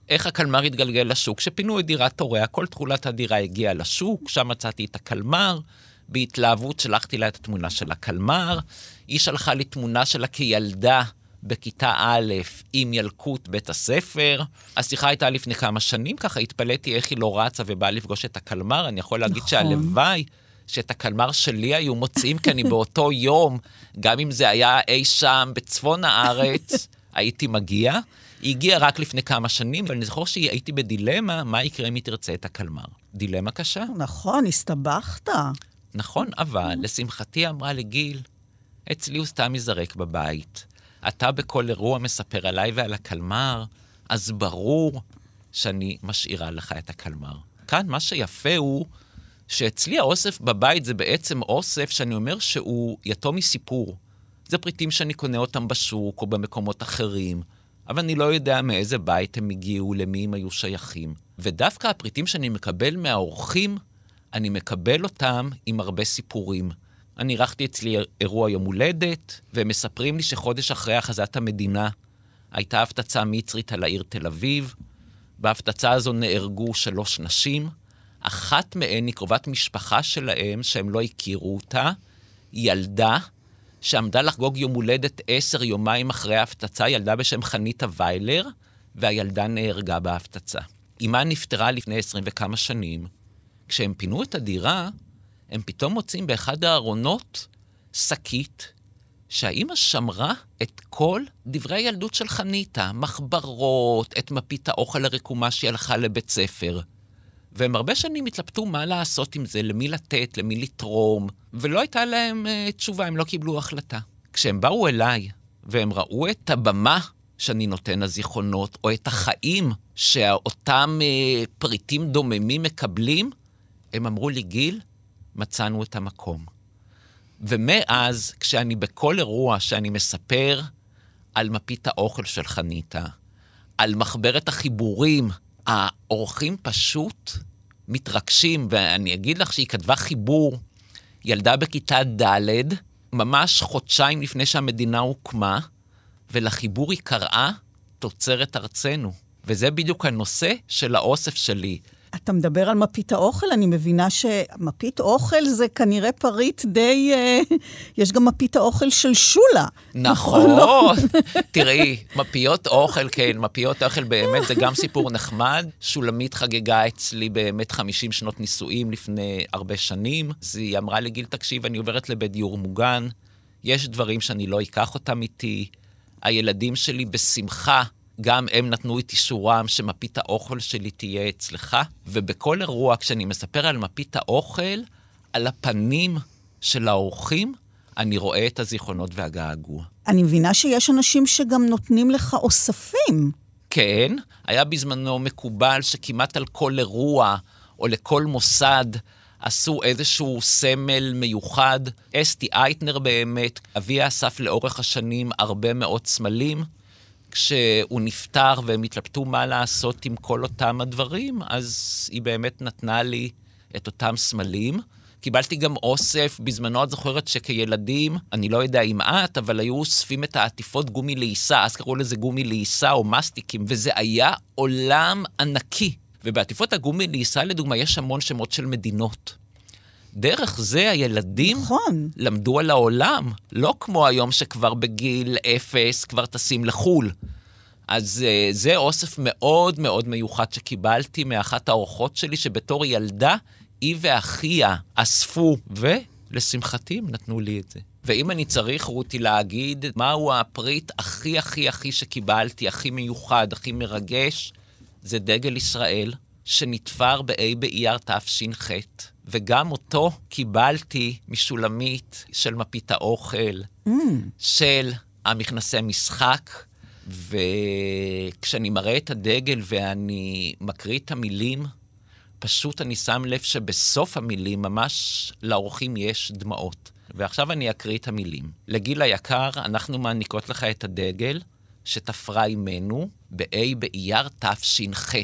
ואיך הקלמר התגלגל לשוק? כשפינו את דירת הוריה, כל תכולת הדירה הגיעה לשוק, שם מצאתי את הקלמר, בהתלהבות שלחתי לה את התמונה של הקלמר, היא שלחה לי תמונה שלה כילדה בכיתה א' עם ילקוט בית הספר. השיחה הייתה לפני כמה שנים, ככה התפלאתי איך היא לא רצה ובאה לפגוש את הקלמר. אני יכול להגיד נכון. שהלוואי שאת הקלמר שלי היו מוצאים, כי אני באותו יום, גם אם זה היה אי שם בצפון הארץ, הייתי מגיע. היא הגיעה רק לפני כמה שנים, ואני זוכר שהייתי בדילמה, מה יקרה אם היא תרצה את הקלמר. דילמה קשה. נכון, הסתבכת. נכון, אבל לשמחתי אמרה לי, גיל, אצלי הוא סתם ייזרק בבית. אתה בכל אירוע מספר עליי ועל הקלמר, אז ברור שאני משאירה לך את הקלמר. כאן מה שיפה הוא שאצלי האוסף בבית זה בעצם אוסף שאני אומר שהוא יתום מסיפור. זה פריטים שאני קונה אותם בשוק או במקומות אחרים, אבל אני לא יודע מאיזה בית הם הגיעו, למי הם היו שייכים. ודווקא הפריטים שאני מקבל מהאורחים, אני מקבל אותם עם הרבה סיפורים. אני אירחתי אצלי אירוע יום הולדת, והם מספרים לי שחודש אחרי הכרזת המדינה הייתה הפצצה מצרית על העיר תל אביב. בהפצצה הזו נהרגו שלוש נשים. אחת מהן היא קרובת משפחה שלהם, שהם לא הכירו אותה, ילדה שעמדה לחגוג יום הולדת עשר יומיים אחרי ההפצצה, ילדה בשם חניתה ויילר, והילדה נהרגה בהפצצה. אמה נפטרה לפני עשרים וכמה שנים. כשהם פינו את הדירה, הם פתאום מוצאים באחד הארונות שקית שהאימא שמרה את כל דברי הילדות של חניתה, מחברות, את מפית האוכל הרקומה שהיא הלכה לבית ספר. והם הרבה שנים התלבטו מה לעשות עם זה, למי לתת, למי לתרום, ולא הייתה להם uh, תשובה, הם לא קיבלו החלטה. כשהם באו אליי, והם ראו את הבמה שאני נותן הזיכרונות, או את החיים שאותם uh, פריטים דוממים מקבלים, הם אמרו לי, גיל, מצאנו את המקום. ומאז, כשאני בכל אירוע שאני מספר על מפית האוכל של חניתה, על מחברת החיבורים, האורחים פשוט מתרגשים, ואני אגיד לך שהיא כתבה חיבור, ילדה בכיתה ד', ממש חודשיים לפני שהמדינה הוקמה, ולחיבור היא קראה תוצרת ארצנו. וזה בדיוק הנושא של האוסף שלי. אתה מדבר על מפית האוכל, אני מבינה שמפית אוכל זה כנראה פריט די... אה, יש גם מפית האוכל של שולה. נכון. תראי, מפיות אוכל, כן, מפיות אוכל באמת, זה גם סיפור נחמד. שולמית חגגה אצלי באמת 50 שנות נישואים לפני הרבה שנים. אז היא אמרה לי, גיל, תקשיב, אני עוברת לבית דיור מוגן, יש דברים שאני לא אקח אותם איתי. הילדים שלי בשמחה, גם הם נתנו את אישורם שמפית האוכל שלי תהיה אצלך, ובכל אירוע, כשאני מספר על מפית האוכל, על הפנים של האורחים, אני רואה את הזיכרונות והגעגוע. אני מבינה שיש אנשים שגם נותנים לך אוספים. כן, היה בזמנו מקובל שכמעט על כל אירוע או לכל מוסד עשו איזשהו סמל מיוחד. אסתי אייטנר באמת, אביה אסף לאורך השנים הרבה מאוד סמלים. כשהוא נפטר והם התלבטו מה לעשות עם כל אותם הדברים, אז היא באמת נתנה לי את אותם סמלים. קיבלתי גם אוסף, בזמנו את זוכרת שכילדים, אני לא יודע אם את, אבל היו אוספים את העטיפות גומי לעיסה, אז קראו לזה גומי לעיסה או מסטיקים, וזה היה עולם ענקי. ובעטיפות הגומי לעיסה, לדוגמה, יש המון שמות של מדינות. דרך זה הילדים נכון. למדו על העולם, לא כמו היום שכבר בגיל אפס כבר טסים לחו"ל. אז uh, זה אוסף מאוד מאוד מיוחד שקיבלתי מאחת האורחות שלי, שבתור ילדה, היא ואחיה אספו, ולשמחתי הם נתנו לי את זה. ואם אני צריך, רותי, להגיד מהו הפריט הכי הכי הכי שקיבלתי, הכי מיוחד, הכי מרגש, זה דגל ישראל, שנתפר בה' באייר תש"ח, וגם אותו קיבלתי משולמית של מפית האוכל, mm. של המכנסי משחק, וכשאני מראה את הדגל ואני מקריא את המילים, פשוט אני שם לב שבסוף המילים ממש לאורחים יש דמעות. ועכשיו אני אקריא את המילים. לגיל היקר, אנחנו מעניקות לך את הדגל שתפרה עמנו ב-A באייר תש"ח.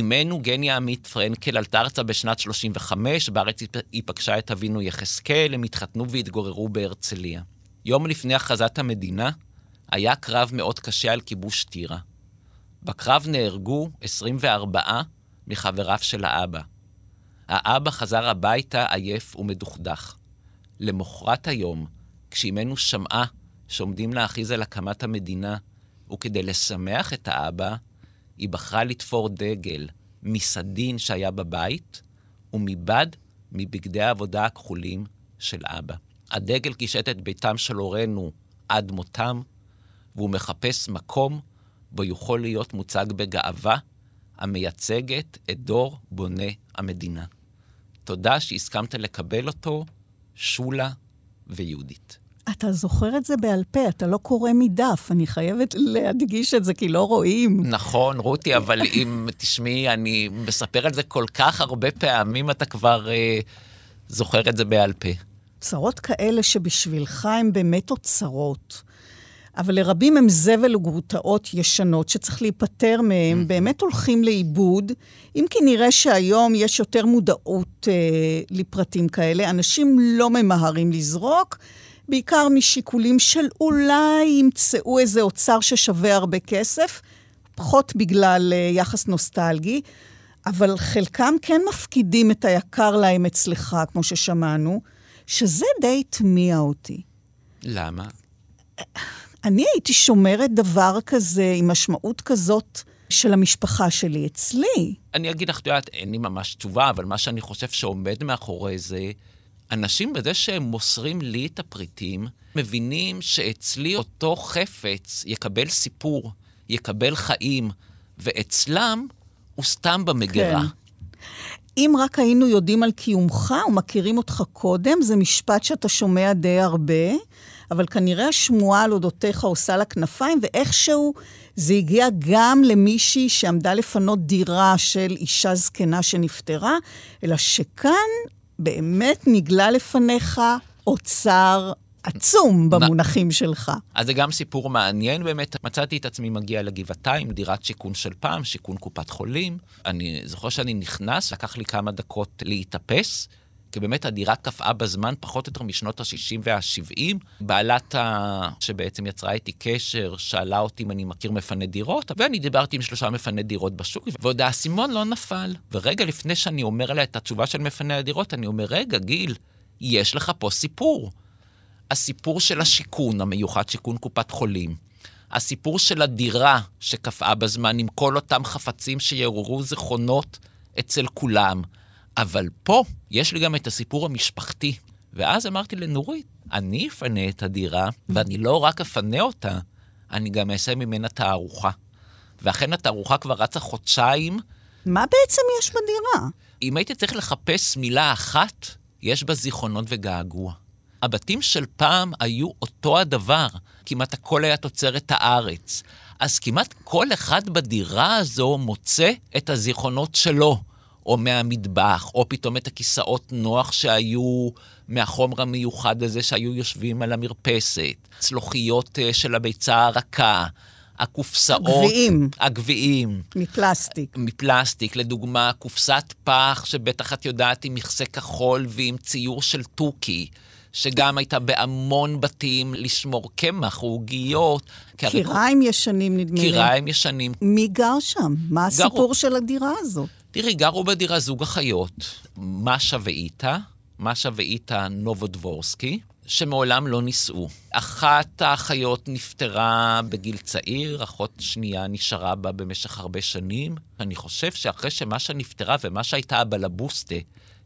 אמנו גניה עמית פרנקל עלתה ארצה בשנת 35, בארץ היא פגשה את אבינו יחזקאל, הם התחתנו והתגוררו בהרצליה. יום לפני הכרזת המדינה, היה קרב מאוד קשה על כיבוש טירה. בקרב נהרגו 24 מחבריו של האבא. האבא חזר הביתה עייף ומדוכדך. למחרת היום, כשאימנו שמעה שעומדים להכריז על הקמת המדינה, וכדי לשמח את האבא, היא בחרה לתפור דגל מסדין שהיה בבית, ומבד מבגדי העבודה הכחולים של אבא. הדגל קישט את ביתם של הורינו עד מותם, והוא מחפש מקום בו יכול להיות מוצג בגאווה המייצגת את דור בוני המדינה. תודה שהסכמת לקבל אותו, שולה ויהודית. אתה זוכר את זה בעל פה, אתה לא קורא מדף, אני חייבת להדגיש את זה כי לא רואים. נכון, רותי, אבל [laughs] אם תשמעי, אני מספר על זה כל כך הרבה פעמים, אתה כבר אה, זוכר את זה בעל פה. צרות כאלה שבשבילך הן באמת אוצרות. אבל לרבים הם זבל וגרוטאות ישנות שצריך להיפטר מהם, mm-hmm. באמת הולכים לאיבוד, אם כי נראה שהיום יש יותר מודעות אה, לפרטים כאלה. אנשים לא ממהרים לזרוק, בעיקר משיקולים של אולי ימצאו איזה אוצר ששווה הרבה כסף, פחות בגלל אה, יחס נוסטלגי, אבל חלקם כן מפקידים את היקר להם אצלך, כמו ששמענו, שזה די התמיע אותי. למה? אני הייתי שומרת דבר כזה עם משמעות כזאת של המשפחה שלי אצלי. אני אגיד לך, את יודעת, אין לי ממש תשובה, אבל מה שאני חושב שעומד מאחורי זה, אנשים בזה שהם מוסרים לי את הפריטים, מבינים שאצלי אותו חפץ יקבל סיפור, יקבל חיים, ואצלם הוא סתם במגירה. כן. אם רק היינו יודעים על קיומך ומכירים אותך קודם, זה משפט שאתה שומע די הרבה, אבל כנראה השמועה על אודותיך עושה לה כנפיים, ואיכשהו זה הגיע גם למישהי שעמדה לפנות דירה של אישה זקנה שנפטרה, אלא שכאן באמת נגלה לפניך אוצר עצום במונחים שלך. אז זה גם סיפור מעניין באמת. מצאתי את עצמי מגיע לגבעתיים, דירת שיכון של פעם, שיכון קופת חולים. אני זוכר שאני נכנס, לקח לי כמה דקות להתאפס. כי באמת הדירה קפאה בזמן פחות או יותר משנות ה-60 וה-70. בעלת ה... שבעצם יצרה איתי קשר, שאלה אותי אם אני מכיר מפנה דירות, ואני דיברתי עם שלושה מפני דירות בשוק, ועוד האסימון לא נפל. ורגע לפני שאני אומר לה את התשובה של מפני הדירות, אני אומר, רגע, גיל, יש לך פה סיפור. הסיפור של השיכון המיוחד, שיכון קופת חולים. הסיפור של הדירה שקפאה בזמן עם כל אותם חפצים שיעוררו זיכרונות אצל כולם. אבל פה יש לי גם את הסיפור המשפחתי. ואז אמרתי לנורית, אני אפנה את הדירה, ואני לא רק אפנה אותה, אני גם אעשה ממנה תערוכה. ואכן התערוכה כבר רצה חודשיים. מה בעצם יש בדירה? אם הייתי צריך לחפש מילה אחת, יש בה זיכרונות וגעגוע. הבתים של פעם היו אותו הדבר, כמעט הכל היה תוצרת הארץ. אז כמעט כל אחד בדירה הזו מוצא את הזיכרונות שלו, או מהמטבח, או פתאום את הכיסאות נוח שהיו מהחומר המיוחד הזה שהיו יושבים על המרפסת, צלוחיות אה, של הביצה הרכה, הקופסאות... הגביעים. הגביעים. מפלסטיק. מפלסטיק, לדוגמה, קופסת פח, שבטח את יודעת, עם מכסה כחול ועם ציור של תוכי. שגם הייתה בהמון בתים לשמור קמח או עוגיות. כי הרי- קיריים ישנים, נדמה לי. קיריים ישנים. מי גר שם? מה גרו- הסיפור של הדירה הזאת? תראי, גרו בדירה זוג אחיות, משה ואיתה, משה ואיתה נובודבורסקי, שמעולם לא נישאו. אחת האחיות נפטרה בגיל צעיר, אחות שנייה נשארה בה במשך הרבה שנים. אני חושב שאחרי שמשה נפטרה ומשה הייתה הבלבוסטה,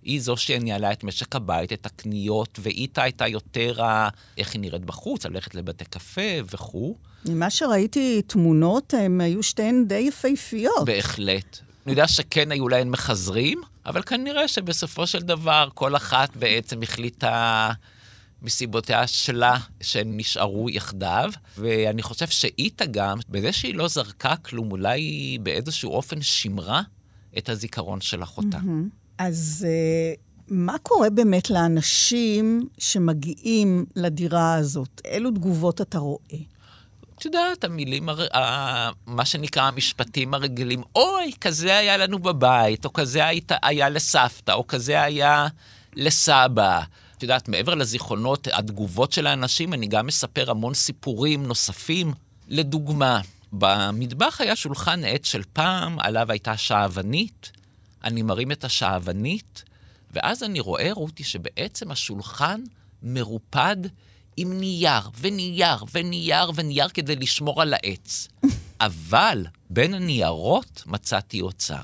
היא זו שניהלה את משק הבית, את הקניות, ואיתה הייתה יותר ה... איך היא נראית בחוץ, ללכת לבתי קפה וכו'. ממה שראיתי תמונות, הן היו שתיהן די יפהפיות. בהחלט. אני יודע שכן היו להן מחזרים, אבל כנראה שבסופו של דבר כל אחת בעצם החליטה מסיבותיה שלה שהן נשארו יחדיו, ואני חושב שאיתה גם, בזה שהיא לא זרקה כלום, אולי היא באיזשהו אופן שימרה את הזיכרון של אחותה. אז אה, מה קורה באמת לאנשים שמגיעים לדירה הזאת? אילו תגובות אתה רואה? את יודעת, המילים, הר... ה... מה שנקרא המשפטים הרגילים, אוי, כזה היה לנו בבית, או כזה היית... היה לסבתא, או כזה היה לסבא. את יודעת, מעבר לזיכרונות, התגובות של האנשים, אני גם מספר המון סיפורים נוספים. לדוגמה, במטבח היה שולחן עץ של פעם, עליו הייתה שעוונית, אני מרים את השעוונית, ואז אני רואה, רותי, שבעצם השולחן מרופד עם נייר, ונייר, ונייר, ונייר כדי לשמור על העץ. [laughs] אבל בין הניירות מצאתי אוצר.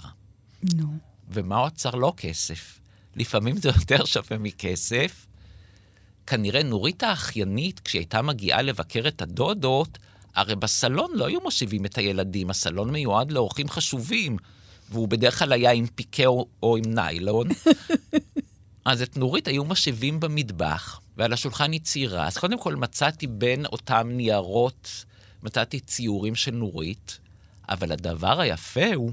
נו. ומה אוצר? לא כסף. לפעמים זה יותר שווה מכסף. כנראה נורית האחיינית, כשהיא הייתה מגיעה לבקר את הדודות, הרי בסלון לא היו מושיבים את הילדים, הסלון מיועד לאורחים חשובים, והוא בדרך כלל היה עם פיקה או, או עם ניילון. [laughs] אז את נורית היו משיבים במטבח, ועל השולחן היא ציירה. אז קודם כל מצאתי בין אותם ניירות, מצאתי ציורים של נורית, אבל הדבר היפה הוא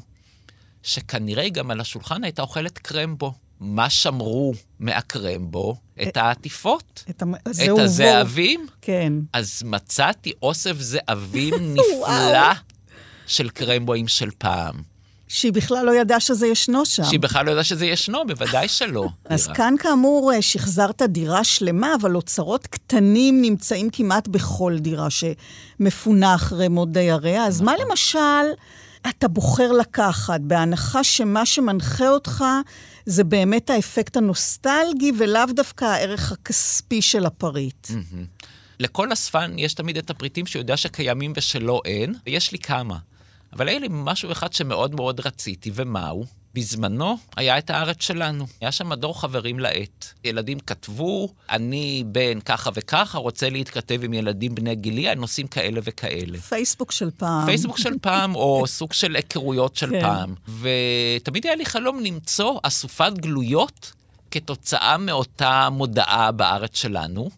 שכנראה גם על השולחן הייתה אוכלת קרמבו. מה שמרו מהקרמבו? את העטיפות, את, המ... את הזהבים. כן. אז מצאתי אוסף זהבים [laughs] נפלא של קרמבואים של פעם. שהיא בכלל לא ידעה שזה ישנו שם. שהיא בכלל לא יודעת שזה ישנו, בוודאי שלא. [laughs] אז דירה. כאן כאמור אה, שחזרת דירה שלמה, אבל אוצרות קטנים נמצאים כמעט בכל דירה שמפונה אחרי מות דייריה. אז מה למשל אתה בוחר לקחת, בהנחה שמה שמנחה אותך זה באמת האפקט הנוסטלגי, ולאו דווקא הערך הכספי של הפריט? לכל אספן יש תמיד את הפריטים שהוא יודע שקיימים ושלא אין, ויש לי כמה. אבל היה לי משהו אחד שמאוד מאוד רציתי, ומהו? בזמנו היה את הארץ שלנו. היה שם מדור חברים לעט. ילדים כתבו, אני בן ככה וככה, רוצה להתכתב עם ילדים בני גילי על נושאים כאלה וכאלה. פייסבוק של פעם. פייסבוק של פעם, או [laughs] סוג של היכרויות של כן. פעם. ותמיד היה לי חלום למצוא אסופת גלויות כתוצאה מאותה מודעה בארץ שלנו.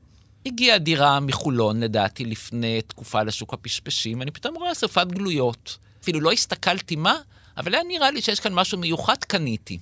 הגיעה דירה מחולון, לדעתי, לפני תקופה לשוק הפשפשים, ואני פתאום רואה אסופת גלויות. אפילו לא הסתכלתי מה, אבל היה נראה לי שיש כאן משהו מיוחד, קניתי.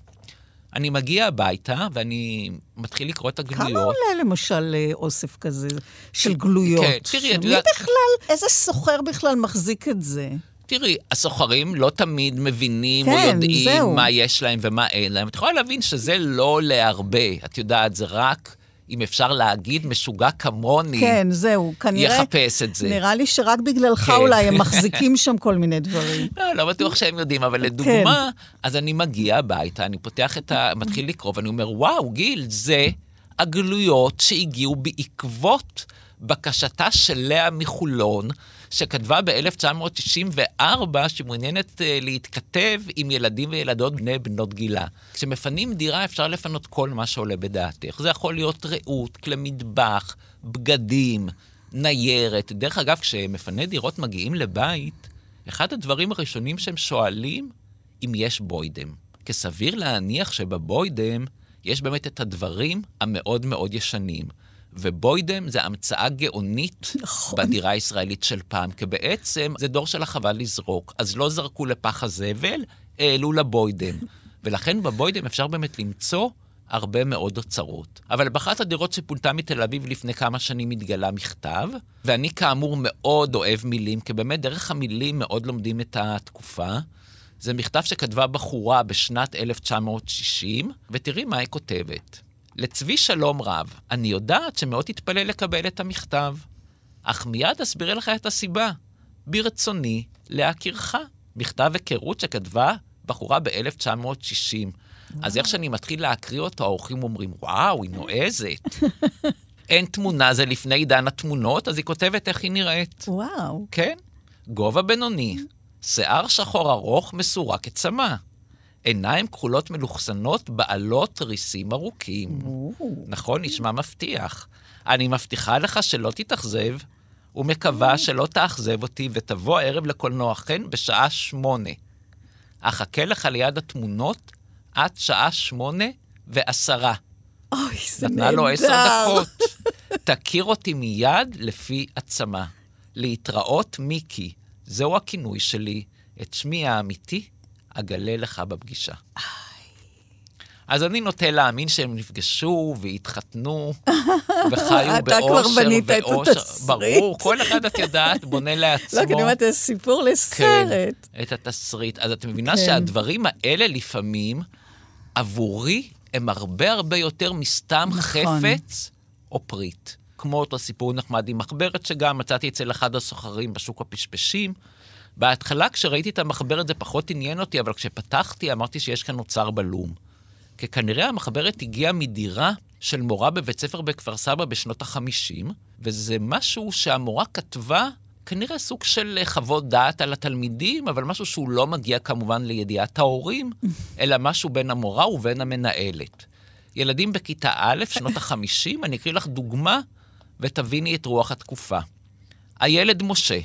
אני מגיע הביתה, ואני מתחיל לקרוא את הגלויות. כמה עולה למשל אה, אוסף כזה של גלויות? כן, תראי, את מי יודעת- בכלל, איזה סוחר בכלל מחזיק את זה? תראי, הסוחרים לא תמיד מבינים כן, או יודעים זהו. מה יש להם ומה אין להם. את יכולה להבין שזה לא עולה הרבה. את יודעת, זה רק, אם אפשר להגיד, משוגע כמוני, כן, זהו, כנראה... יחפש את זה. נראה לי שרק בגללך כן. אולי הם [laughs] מחזיקים שם כל מיני דברים. לא, לא בטוח שהם יודעים, כן. אבל לדוגמה, אז אני מגיע הביתה, אני פותח את ה... [laughs] מתחיל לקרוא, ואני אומר, וואו, גיל, זה הגלויות שהגיעו בעקבות בקשתה של לאה מחולון, שכתבה ב-1994 שמעוניינת אה, להתכתב עם ילדים וילדות בני בנות גילה. כשמפנים דירה אפשר לפנות כל מה שעולה בדעתך. זה יכול להיות רעות, כלי מטבח, בגדים, ניירת. דרך אגב, כשמפני דירות מגיעים לבית, אחד הדברים הראשונים שהם שואלים, אם יש בוידם. כי סביר להניח שבבוידם יש באמת את הדברים המאוד מאוד ישנים. ובוידם זה המצאה גאונית נכון. בדירה הישראלית של פעם, כי בעצם זה דור של החבל לזרוק. אז לא זרקו לפח הזבל, העלו לבוידם. ולכן בבוידם אפשר באמת למצוא הרבה מאוד אוצרות. אבל באחת הדירות שפונתה מתל אביב לפני כמה שנים התגלה מכתב, ואני כאמור מאוד אוהב מילים, כי באמת דרך המילים מאוד לומדים את התקופה. זה מכתב שכתבה בחורה בשנת 1960, ותראי מה היא כותבת. לצבי שלום רב, אני יודעת שמאוד תתפלא לקבל את המכתב, אך מיד אסביר לך את הסיבה. ברצוני להכירך. מכתב היכרות שכתבה בחורה ב-1960. אז איך שאני מתחיל להקריא אותו, האורחים אומרים, וואו, היא נועזת. [laughs] אין תמונה, זה לפני עידן התמונות, אז היא כותבת איך היא נראית. וואו. כן, גובה בינוני, שיער שחור ארוך מסורק כצמא, עיניים כחולות מלוכסנות בעלות ריסים ארוכים. נכון, נשמע מבטיח. אני מבטיחה לך שלא תתאכזב, ומקווה שלא תאכזב אותי ותבוא הערב לקולנוע חן בשעה שמונה. אחכה לך ליד התמונות עד שעה שמונה ועשרה. אוי, זה נהדר. נתנה לו עשר דקות. תכיר אותי מיד לפי עצמה. להתראות מיקי, זהו הכינוי שלי. את שמי האמיתי אגלה לך בפגישה. אז אני נוטה להאמין שהם נפגשו והתחתנו, [laughs] וחיו אתה כבר באושר בנית את ואושר. התסריט. ברור, כל אחד, את יודעת, בונה [laughs] לעצמו. לא, כי אני אומרת, זה סיפור לסרט. את התסריט. אז את מבינה כן. שהדברים האלה לפעמים, עבורי, הם הרבה הרבה יותר מסתם נכון. חפץ או פריט. כמו אותו סיפור נחמד עם מחברת, שגם מצאתי אצל אחד הסוחרים בשוק הפשפשים. בהתחלה, כשראיתי את המחברת זה פחות עניין אותי, אבל כשפתחתי אמרתי שיש כאן אוצר בלום. כי כנראה המחברת הגיעה מדירה של מורה בבית ספר בכפר סבא בשנות ה-50, וזה משהו שהמורה כתבה, כנראה סוג של אה, חוות דעת על התלמידים, אבל משהו שהוא לא מגיע כמובן לידיעת ההורים, [laughs] אלא משהו בין המורה ובין המנהלת. ילדים בכיתה א', שנות ה-50, אני אקריא לך דוגמה ותביני את רוח התקופה. הילד משה,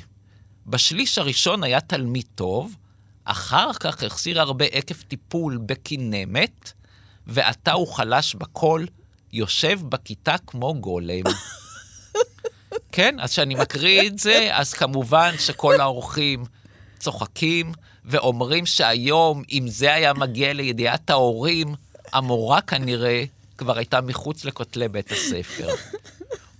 בשליש הראשון היה תלמיד טוב, אחר כך החסיר הרבה עקב טיפול בכינמת, ועתה הוא חלש בקול, יושב בכיתה כמו גולם. [laughs] כן, אז כשאני מקריא את זה, אז כמובן שכל האורחים צוחקים ואומרים שהיום, אם זה היה מגיע לידיעת ההורים, המורה כנראה כבר הייתה מחוץ לכותלי בית הספר.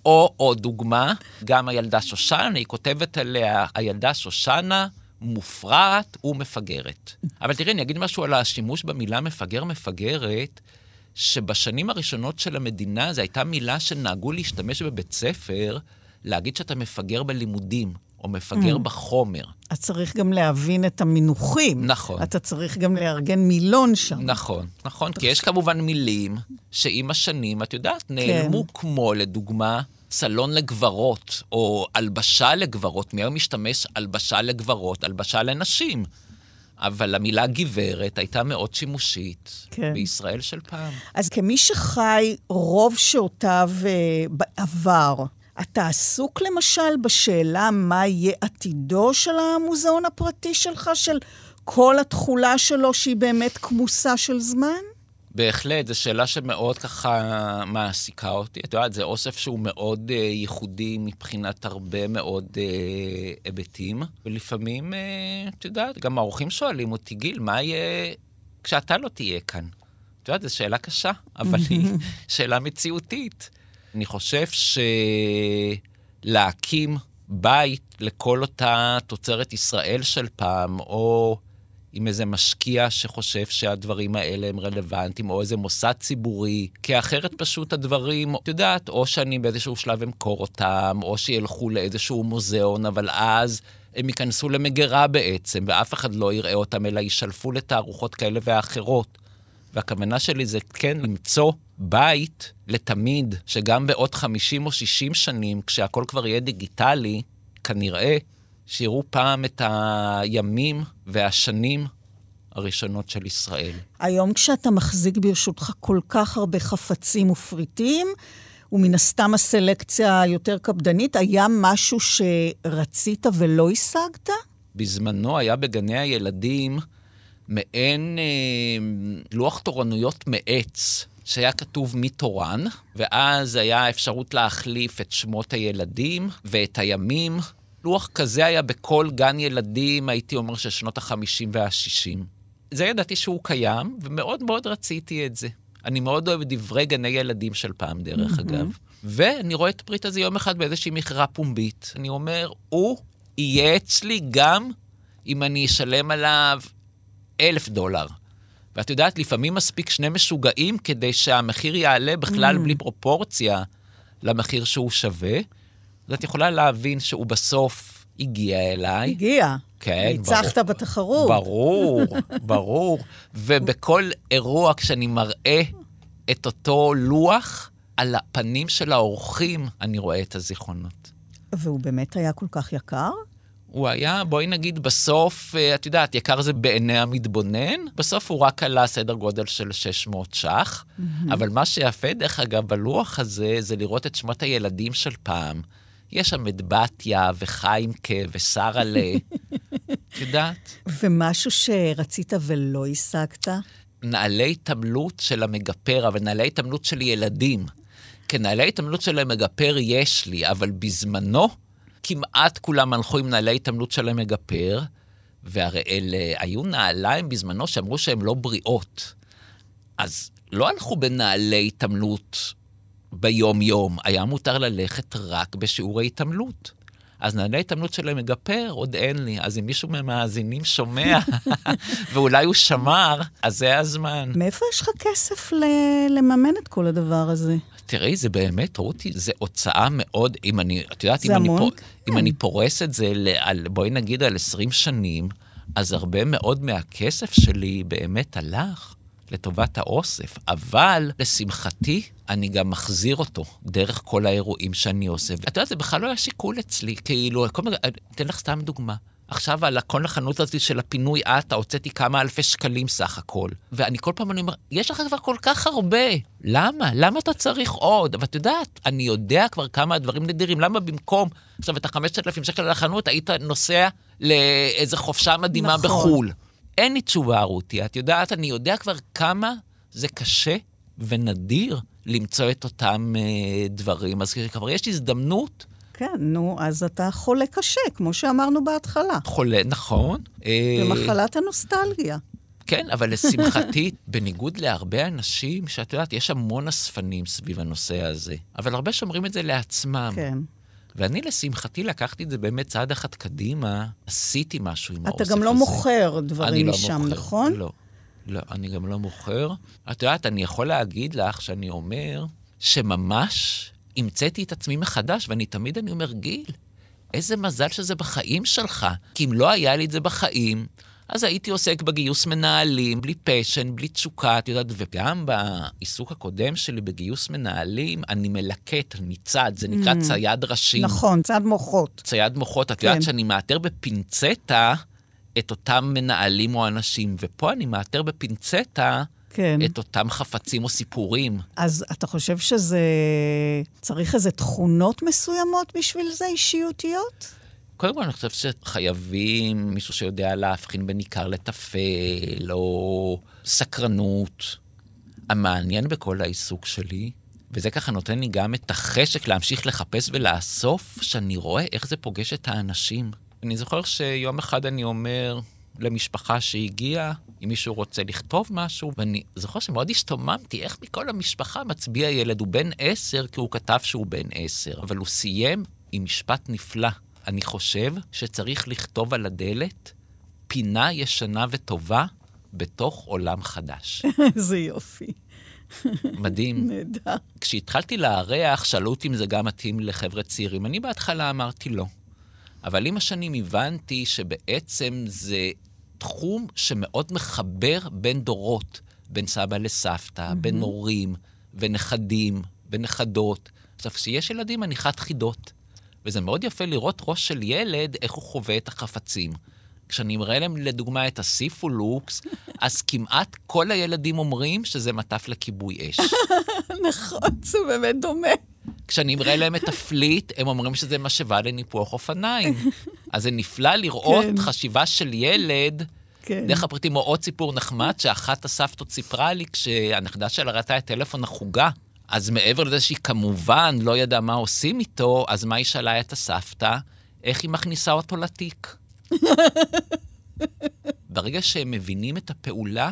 או עוד דוגמה, גם הילדה שושנה, היא כותבת עליה, הילדה שושנה מופרעת ומפגרת. אבל תראי, אני אגיד משהו על השימוש במילה מפגר-מפגרת, שבשנים הראשונות של המדינה זו הייתה מילה שנהגו להשתמש בבית ספר, להגיד שאתה מפגר בלימודים, או מפגר Mm. בחומר. אתה צריך גם להבין את המינוחים. נכון. אתה צריך גם לארגן מילון שם. נכון, נכון, כי יש כמובן מילים שעם השנים, את יודעת, נעלמו כמו, לדוגמה, סלון לגברות, או הלבשה לגברות. מי היום משתמש הלבשה לגברות, הלבשה לנשים? אבל המילה גברת הייתה מאוד שימושית כן. בישראל של פעם. אז כמי שחי רוב שעותיו אה, בעבר, אתה עסוק למשל בשאלה מה יהיה עתידו של המוזיאון הפרטי שלך, של כל התכולה שלו שהיא באמת כמוסה של זמן? בהחלט, זו שאלה שמאוד ככה מעסיקה אותי. את יודעת, זה אוסף שהוא מאוד uh, ייחודי מבחינת הרבה מאוד uh, היבטים, ולפעמים, uh, את יודעת, גם האורחים שואלים אותי, גיל, מה יהיה כשאתה לא תהיה כאן? את יודעת, זו שאלה קשה, אבל היא [laughs] שאלה מציאותית. אני חושב שלהקים בית לכל אותה תוצרת ישראל של פעם, או עם איזה משקיע שחושב שהדברים האלה הם רלוונטיים, או איזה מוסד ציבורי, כי אחרת פשוט הדברים, את יודעת, או שאני באיזשהו שלב אמכור אותם, או שילכו לאיזשהו מוזיאון, אבל אז הם ייכנסו למגירה בעצם, ואף אחד לא יראה אותם, אלא יישלפו לתערוכות כאלה ואחרות. והכוונה שלי זה כן למצוא בית לתמיד, שגם בעוד 50 או 60 שנים, כשהכול כבר יהיה דיגיטלי, כנראה שיראו פעם את הימים והשנים הראשונות של ישראל. היום כשאתה מחזיק ברשותך כל כך הרבה חפצים ופריטים, ומן הסתם הסלקציה יותר קפדנית, היה משהו שרצית ולא השגת? בזמנו היה בגני הילדים מעין אה, לוח תורנויות מעץ, שהיה כתוב מי תורן, ואז היה אפשרות להחליף את שמות הילדים ואת הימים. לוח כזה היה בכל גן ילדים, הייתי אומר, של שנות ה-50 וה-60. זה ידעתי שהוא קיים, ומאוד מאוד רציתי את זה. אני מאוד אוהב דברי גני ילדים של פעם, דרך mm-hmm. אגב. ואני רואה את הפריט הזה יום אחד באיזושהי מכירה פומבית. אני אומר, הוא יהיה אצלי גם אם אני אשלם עליו אלף דולר. ואת יודעת, לפעמים מספיק שני משוגעים כדי שהמחיר יעלה בכלל mm. בלי פרופורציה למחיר שהוא שווה. אז את יכולה להבין שהוא בסוף הגיע אליי. הגיע. כן, ניצחת ברור. בתחרות. ברור, ברור. ובכל אירוע, כשאני מראה את אותו לוח, על הפנים של האורחים אני רואה את הזיכרונות. והוא באמת היה כל כך יקר? הוא היה, בואי נגיד, בסוף, אה, את יודעת, יקר זה בעיני המתבונן, בסוף הוא רק עלה סדר גודל של 600 ש"ח, mm-hmm. אבל מה שיפה, דרך אגב, בלוח הזה, זה לראות את שמות הילדים של פעם. יש שם את בתיה וחיימקה ושרה'לה, [laughs] את יודעת? ומשהו שרצית ולא השגת? נעלי התעמלות של המגפר, אבל נעלי התעמלות של ילדים. כנעלי התעמלות של המגפר יש לי, אבל בזמנו כמעט כולם הלכו עם נעלי התעמלות של המגפר, והרי אלה היו נעליים בזמנו שאמרו שהן לא בריאות. אז לא הלכו בנעלי התעמלות ביום-יום, היה מותר ללכת רק בשיעורי התעמלות. אז נעלי התעמלות של המגפר עוד אין לי, אז אם מישהו מהמאזינים שומע, [laughs] [laughs] ואולי הוא שמר, אז זה הזמן. מאיפה יש לך כסף ל- לממן את כל הדבר הזה? תראי, זה באמת, רותי, זה הוצאה מאוד, אם אני, את יודעת, אם, אני, פור, כן. אם אני פורס את זה, ל- על, בואי נגיד על 20 שנים, אז הרבה מאוד מהכסף שלי באמת הלך לטובת האוסף. אבל, לשמחתי, אני גם מחזיר אותו דרך כל האירועים שאני עושה. את יודעת, זה בכלל לא היה שיקול אצלי, כאילו, כל מיני, אתן לך סתם דוגמה. עכשיו על כל החנות הזאת של הפינוי עטה, הוצאתי כמה אלפי שקלים סך הכל. ואני כל פעם אני אומר, יש לך כבר כל כך הרבה, למה? למה אתה צריך עוד? ואת יודעת, אני יודע כבר כמה הדברים נדירים, למה במקום עכשיו את החמשת אלפים שקל על החנות, היית נוסע לאיזה חופשה מדהימה נכון. בחו"ל? אין לי תשובה, רותי. את יודעת, אני יודע כבר כמה זה קשה ונדיר למצוא את אותם אה, דברים. אז כבר יש הזדמנות כן, נו, אז אתה חולה קשה, כמו שאמרנו בהתחלה. חולה, נכון. אה, במחלת הנוסטלגיה. כן, אבל לשמחתי, [laughs] בניגוד להרבה אנשים, שאת יודעת, יש המון אספנים סביב הנושא הזה, אבל הרבה שומרים את זה לעצמם. כן. ואני, לשמחתי, לקחתי את זה באמת צעד אחד קדימה, עשיתי משהו עם האוסף אתה הזה. גם לא מוכר אני דברים לא משם, מוכר, נכון? לא. לא, אני גם לא מוכר. את יודעת, אני יכול להגיד לך שאני אומר שממש המצאתי את עצמי מחדש, ואני תמיד אני אומר, גיל, איזה מזל שזה בחיים שלך. כי אם לא היה לי את זה בחיים, אז הייתי עוסק בגיוס מנהלים, בלי פשן, בלי תשוקה, את יודעת, וגם בעיסוק הקודם שלי בגיוס מנהלים, אני מלקט מצד, זה נקרא Mm. צייד ראשים. נכון, צד מוחות. צייד מוחות, את כן. יודעת שאני מאתר בפינצטה את אותם מנהלים או אנשים, ופה אני מאתר בפינצטה כן. את אותם חפצים או סיפורים. אז אתה חושב שזה... צריך איזה תכונות מסוימות בשביל זה, אישיותיות? קודם כל, אני חושב שחייבים מישהו שיודע להבחין בין עיקר לטפל, או סקרנות. המעניין בכל העיסוק שלי, וזה ככה נותן לי גם את החשק להמשיך לחפש ולאסוף, שאני רואה איך זה פוגש את האנשים. אני זוכר שיום אחד אני אומר למשפחה שהגיעה, אם מישהו רוצה לכתוב משהו, ואני זוכר שמאוד השתוממתי איך מכל המשפחה מצביע ילד. הוא בן עשר כי הוא כתב שהוא בן עשר, אבל הוא סיים עם משפט נפלא. אני חושב שצריך לכתוב על הדלת פינה ישנה וטובה בתוך עולם חדש. [laughs] איזה יופי. מדהים. [laughs] נהדר. כשהתחלתי לארח, שאלו אותי אם זה גם מתאים לחבר'ה צעירים. אני בהתחלה אמרתי לא. אבל עם השנים הבנתי שבעצם זה תחום שמאוד מחבר בין דורות, בין סבא לסבתא, mm-hmm. בין הורים ונכדים ונכדות. עכשיו, כשיש ילדים, אני חד חידות. וזה מאוד יפה לראות ראש של ילד, איך הוא חווה את החפצים. כשאני מראה להם לדוגמה את הסיפולוקס, [laughs] אז כמעט כל הילדים אומרים שזה מטף לכיבוי אש. [laughs] נכון, זה באמת דומה. כשאני מראה להם את הפליט, הם אומרים שזה משאבה לניפוח אופניים. [laughs] אז זה נפלא לראות כן. חשיבה של ילד כן. דרך הפריטים, או עוד סיפור נחמד, שאחת הסבתות סיפרה לי כשהנכדה שלה ראתה את טלפון החוגה, אז מעבר לזה שהיא כמובן לא ידעה מה עושים איתו, אז מה היא שאלה את הסבתא? איך היא מכניסה אותו לתיק? [laughs] ברגע שהם מבינים את הפעולה,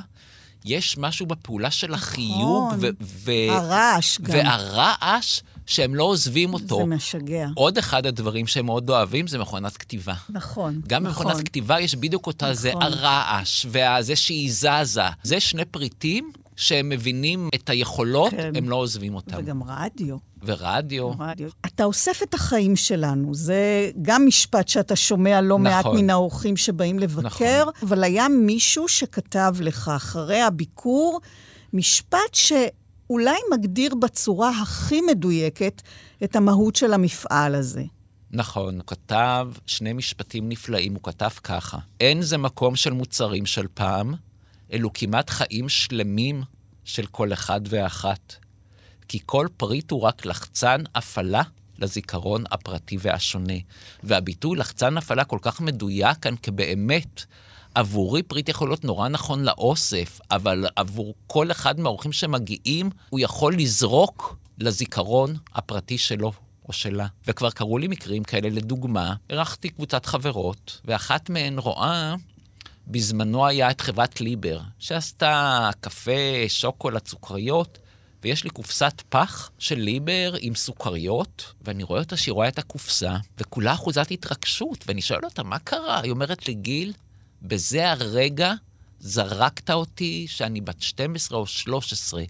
יש משהו בפעולה של החיוג, ו- ו- הרעש גם. והרעש שהם לא עוזבים אותו. זה משגע. עוד אחד הדברים שהם מאוד אוהבים זה מכונת כתיבה. נכון, גם נכון. במכונת כתיבה יש בדיוק אותה, זה נכון. הרעש וזה שהיא זזה. זה שני פריטים שהם מבינים את היכולות, כן. הם לא עוזבים אותם. וגם רדיו. ורדיו, רדיו. אתה אוסף את החיים שלנו, זה גם משפט שאתה שומע לא מעט נכון. מן האורחים שבאים לבקר, אבל היה מישהו שכתב לך אחרי הביקור משפט שאולי מגדיר בצורה הכי מדויקת את המהות של המפעל הזה. נכון, הוא כתב שני משפטים נפלאים, הוא כתב ככה: אין זה מקום של מוצרים של פעם, אלו כמעט חיים שלמים של כל אחד ואחת. כי כל פריט הוא רק לחצן הפעלה לזיכרון הפרטי והשונה. והביטוי לחצן הפעלה כל כך מדויק כאן, כי באמת, עבורי פריט יכול להיות נורא נכון לאוסף, אבל עבור כל אחד מהאורחים שמגיעים, הוא יכול לזרוק לזיכרון הפרטי שלו. או שלה. וכבר קרו לי מקרים כאלה, לדוגמה, אירחתי קבוצת חברות, ואחת מהן רואה, בזמנו היה את חברת ליבר, שעשתה קפה, שוקולד, סוכריות, ויש לי קופסת פח של ליבר עם סוכריות, ואני רואה אותה שהיא רואה את הקופסה, וכולה אחוזת התרגשות, ואני שואל אותה, מה קרה? היא אומרת לי, גיל, בזה הרגע זרקת אותי שאני בת 12 או 13.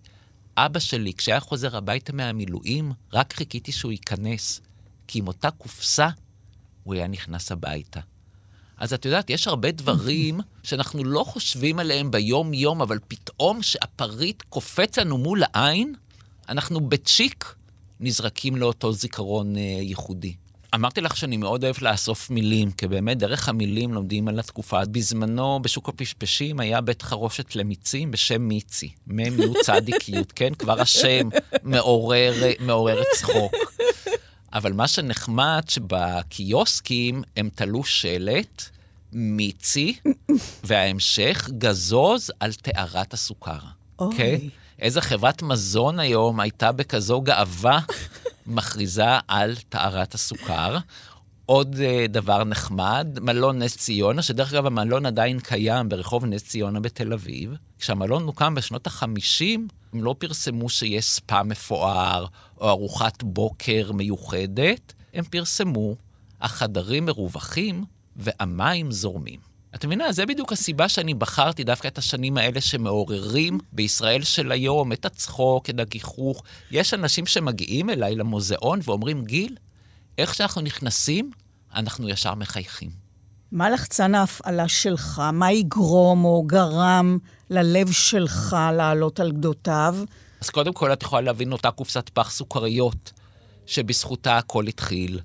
אבא שלי, כשהיה חוזר הביתה מהמילואים, רק חיכיתי שהוא ייכנס, כי עם אותה קופסה הוא היה נכנס הביתה. אז את יודעת, יש הרבה דברים [laughs] שאנחנו לא חושבים עליהם ביום-יום, אבל פתאום שהפריט קופץ לנו מול העין, אנחנו בצ'יק נזרקים לאותו זיכרון אה, ייחודי. אמרתי לך שאני מאוד אוהב לאסוף מילים, כי באמת דרך המילים לומדים על התקופה. בזמנו, בשוק הפשפשים, היה בית חרושת למיצים בשם מיצי. מ' י' צדיק י', כן? כבר השם מעורר, מעורר צחוק. אבל מה שנחמד, שבקיוסקים הם תלו שלט, מיצי, וההמשך, גזוז על טהרת הסוכר. אוי. כן? איזה חברת מזון היום הייתה בכזו גאווה מכריזה על טהרת הסוכר. עוד uh, דבר נחמד, מלון נס ציונה, שדרך אגב המלון עדיין קיים ברחוב נס ציונה בתל אביב. כשהמלון הוקם בשנות ה-50, הם לא פרסמו שיש ספא מפואר או ארוחת בוקר מיוחדת, הם פרסמו, החדרים מרווחים והמים זורמים. את מבינה? זה בדיוק הסיבה שאני בחרתי דווקא את השנים האלה שמעוררים בישראל של היום את הצחוק, את הגיחוך. יש אנשים שמגיעים אליי למוזיאון ואומרים, גיל, איך שאנחנו נכנסים, אנחנו ישר מחייכים. מה לחצן ההפעלה שלך? מה יגרום או גרם ללב שלך לעלות על גדותיו? אז קודם כל את יכולה להבין אותה קופסת פח סוכריות, שבזכותה הכל התחיל.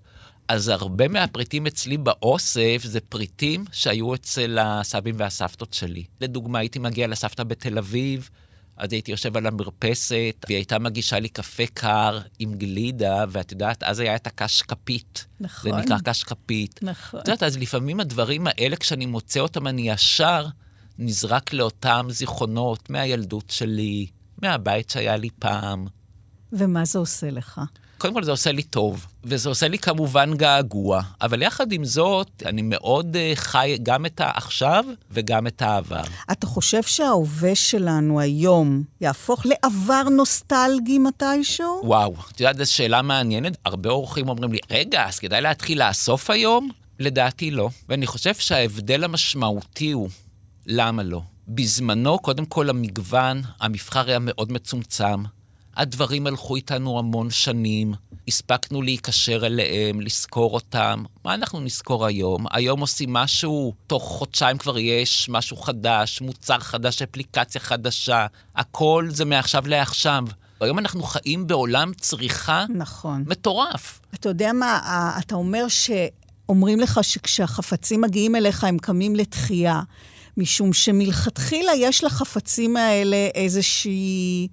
אז הרבה מהפריטים אצלי באוסף זה פריטים שהיו אצל הסבים והסבתות שלי. לדוגמה, הייתי מגיע לסבתא בתל אביב, אז הייתי יושב על המרפסת, והיא הייתה מגישה לי קפה קר עם גלידה, ואת יודעת, אז היה את הקש כפית. נכון. זה נקרא קש כפית. נכון. את יודעת, אז לפעמים הדברים האלה, כשאני מוצא אותם, אני ישר נזרק לאותם זיכרונות מהילדות שלי, מהבית שהיה לי פעם. ומה זה עושה לך? קודם כל זה עושה לי טוב, וזה עושה לי כמובן געגוע, אבל יחד עם זאת, אני מאוד uh, חי גם את העכשיו וגם את העבר. אתה חושב שההווה שלנו היום יהפוך לעבר נוסטלגי מתישהו? וואו, את יודעת, זו שאלה מעניינת. הרבה אורחים אומרים לי, רגע, אז כדאי להתחיל לאסוף היום? לדעתי לא. ואני חושב שההבדל המשמעותי הוא, למה לא? בזמנו, קודם כל המגוון, המבחר היה מאוד מצומצם. הדברים הלכו איתנו המון שנים, הספקנו להיקשר אליהם, לזכור אותם. מה אנחנו נזכור היום? היום עושים משהו, תוך חודשיים כבר יש משהו חדש, מוצר חדש, אפליקציה חדשה. הכל זה מעכשיו לעכשיו. היום אנחנו חיים בעולם צריכה נכון. מטורף. אתה יודע מה, אתה אומר שאומרים לך שכשהחפצים מגיעים אליך הם קמים לתחייה, משום שמלכתחילה יש לחפצים האלה איזושהי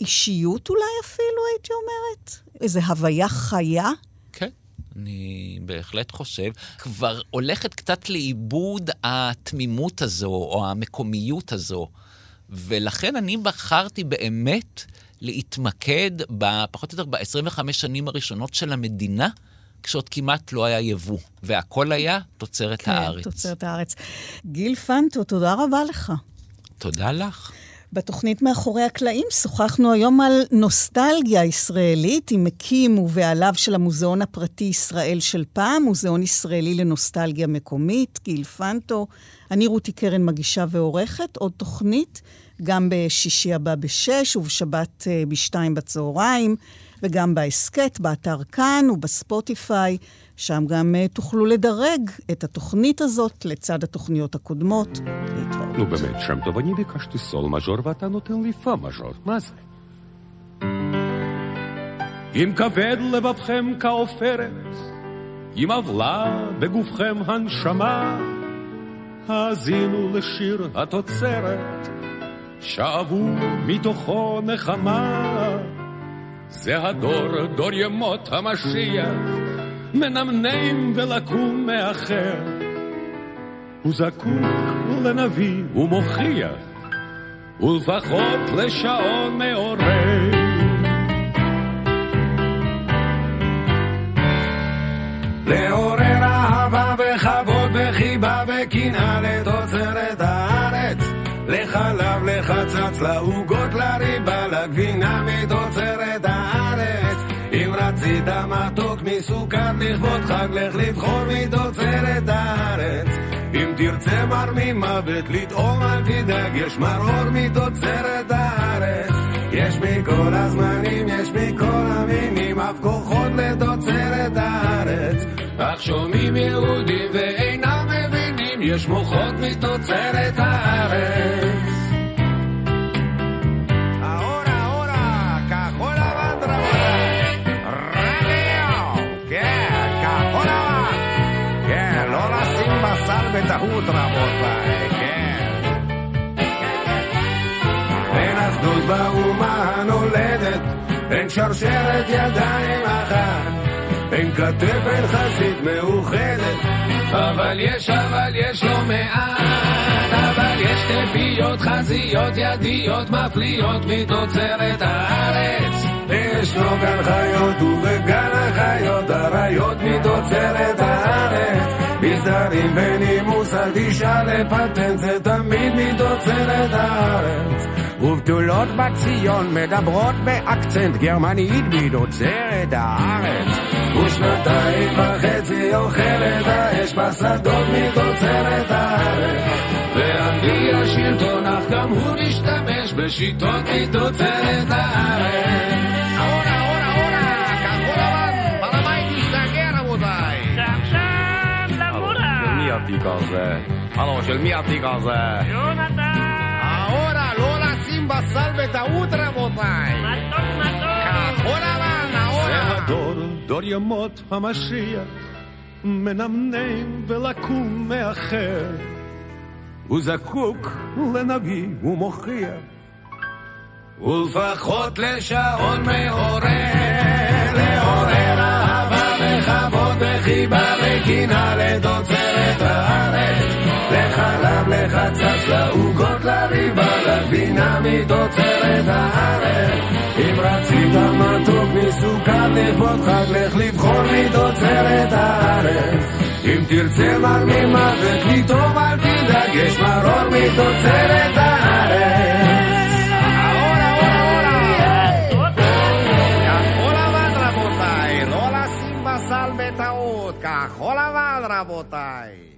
אישיות אולי אפילו, הייתי אומרת? איזו הוויה חיה? כן, אני בהחלט חושב. כבר הולכת קצת לאיבוד התמימות הזו, או המקומיות הזו. ולכן אני בחרתי באמת להתמקד, פחות או יותר ב-25 שנים הראשונות של המדינה, כשעוד כמעט לא היה יבוא, והכל היה תוצרת כן, הארץ. כן, תוצרת הארץ. גיל פנטו, תודה רבה לך. תודה לך. בתוכנית מאחורי הקלעים שוחחנו היום על נוסטלגיה ישראלית עם מקים ובעליו של המוזיאון הפרטי ישראל של פעם, מוזיאון ישראלי לנוסטלגיה מקומית, גיל פנטו. אני רותי קרן מגישה ועורכת, עוד תוכנית, גם בשישי הבא בשש ובשבת אה, בשתיים בצהריים, וגם בהסכת, באתר כאן ובספוטיפיי. שם גם uh, תוכלו לדרג את התוכנית הזאת לצד התוכניות הקודמות. להתראות. נו באמת, שם טוב, אני ביקשתי סול מז'ור ואתה נותן לי פה מז'ור, מה זה? אם כבד לבבכם כעופרת, אם עוולה בגופכם הנשמה, האזינו לשיר התוצרת, שאבו מתוכו נחמה. זה הדור, דור ימות המשיח, מנמנם ולקום מאחר. הוא זקוק לנביא ומוכיח, ולפחות לשעון מעורר. לעורר אהבה וכבוד וחיבה וקנאה לתוצרת הארץ, לחלב, לחצץ, לעוגות, לריבה, לגבינה מתוצרת הארץ. רצית מתוק מסוכר לכבוד חג, לך לבחור מתוצרת הארץ. אם תרצה מר ממוות לטעום אל תדאג, יש מרור מתוצרת הארץ. יש מכל הזמנים, יש מכל המינים, אף כוחות לתוצרת הארץ. אך שומעים יהודים ואינם מבינים, יש מוחות מתוצרת הארץ. בטעות רבותיי, כן. אין אחדות באומה הנולדת, אין שרשרת ידיים אחת, אין כתף, אין חזית מאוחדת, אבל יש, אבל יש לא מעט, אבל יש כתפיות, חזיות, ידיות, מפליאות מתוצרת הארץ. ישנו גן חיות ובגן החיות, אריות מתוצרת הארץ. מזערים ונימוס, אל תשאל לפטנט, זה תמיד מתוצרת הארץ. ובתולות בציון מדברות באקצנט גרמנית מתוצרת הארץ. ושנתיים וחצי אוכלת האש בשדות מתוצרת הארץ. ואנגלי השלטון, אך גם הוא משתמש בשיטות מתוצרת הארץ. מי התיק הזה? יונתן! ההורה, לא לשים בסל בטעות, רבותיי! מתוק מתוק! כחול לבן, ההורה! זה הדור, דור ימות המשיח, מנמנם ולקום מאחר. הוא זקוק לנביא ומוכיח, ולפחות לשעון מעורר, לעורר אהבה וכבוד וחיבה וקנאה לתוצרת הארץ. לחלב, לחצץ, לעוגות, לריבה, לגבינה מתוצרת הארץ. אם רצית מתוק מסוכר לכבוד חג, לך לבחור מתוצרת הארץ. אם תרצה מר ממוות לטעום אל תדאג, יש מרור מתוצרת הארץ. כחול לבן רבותיי.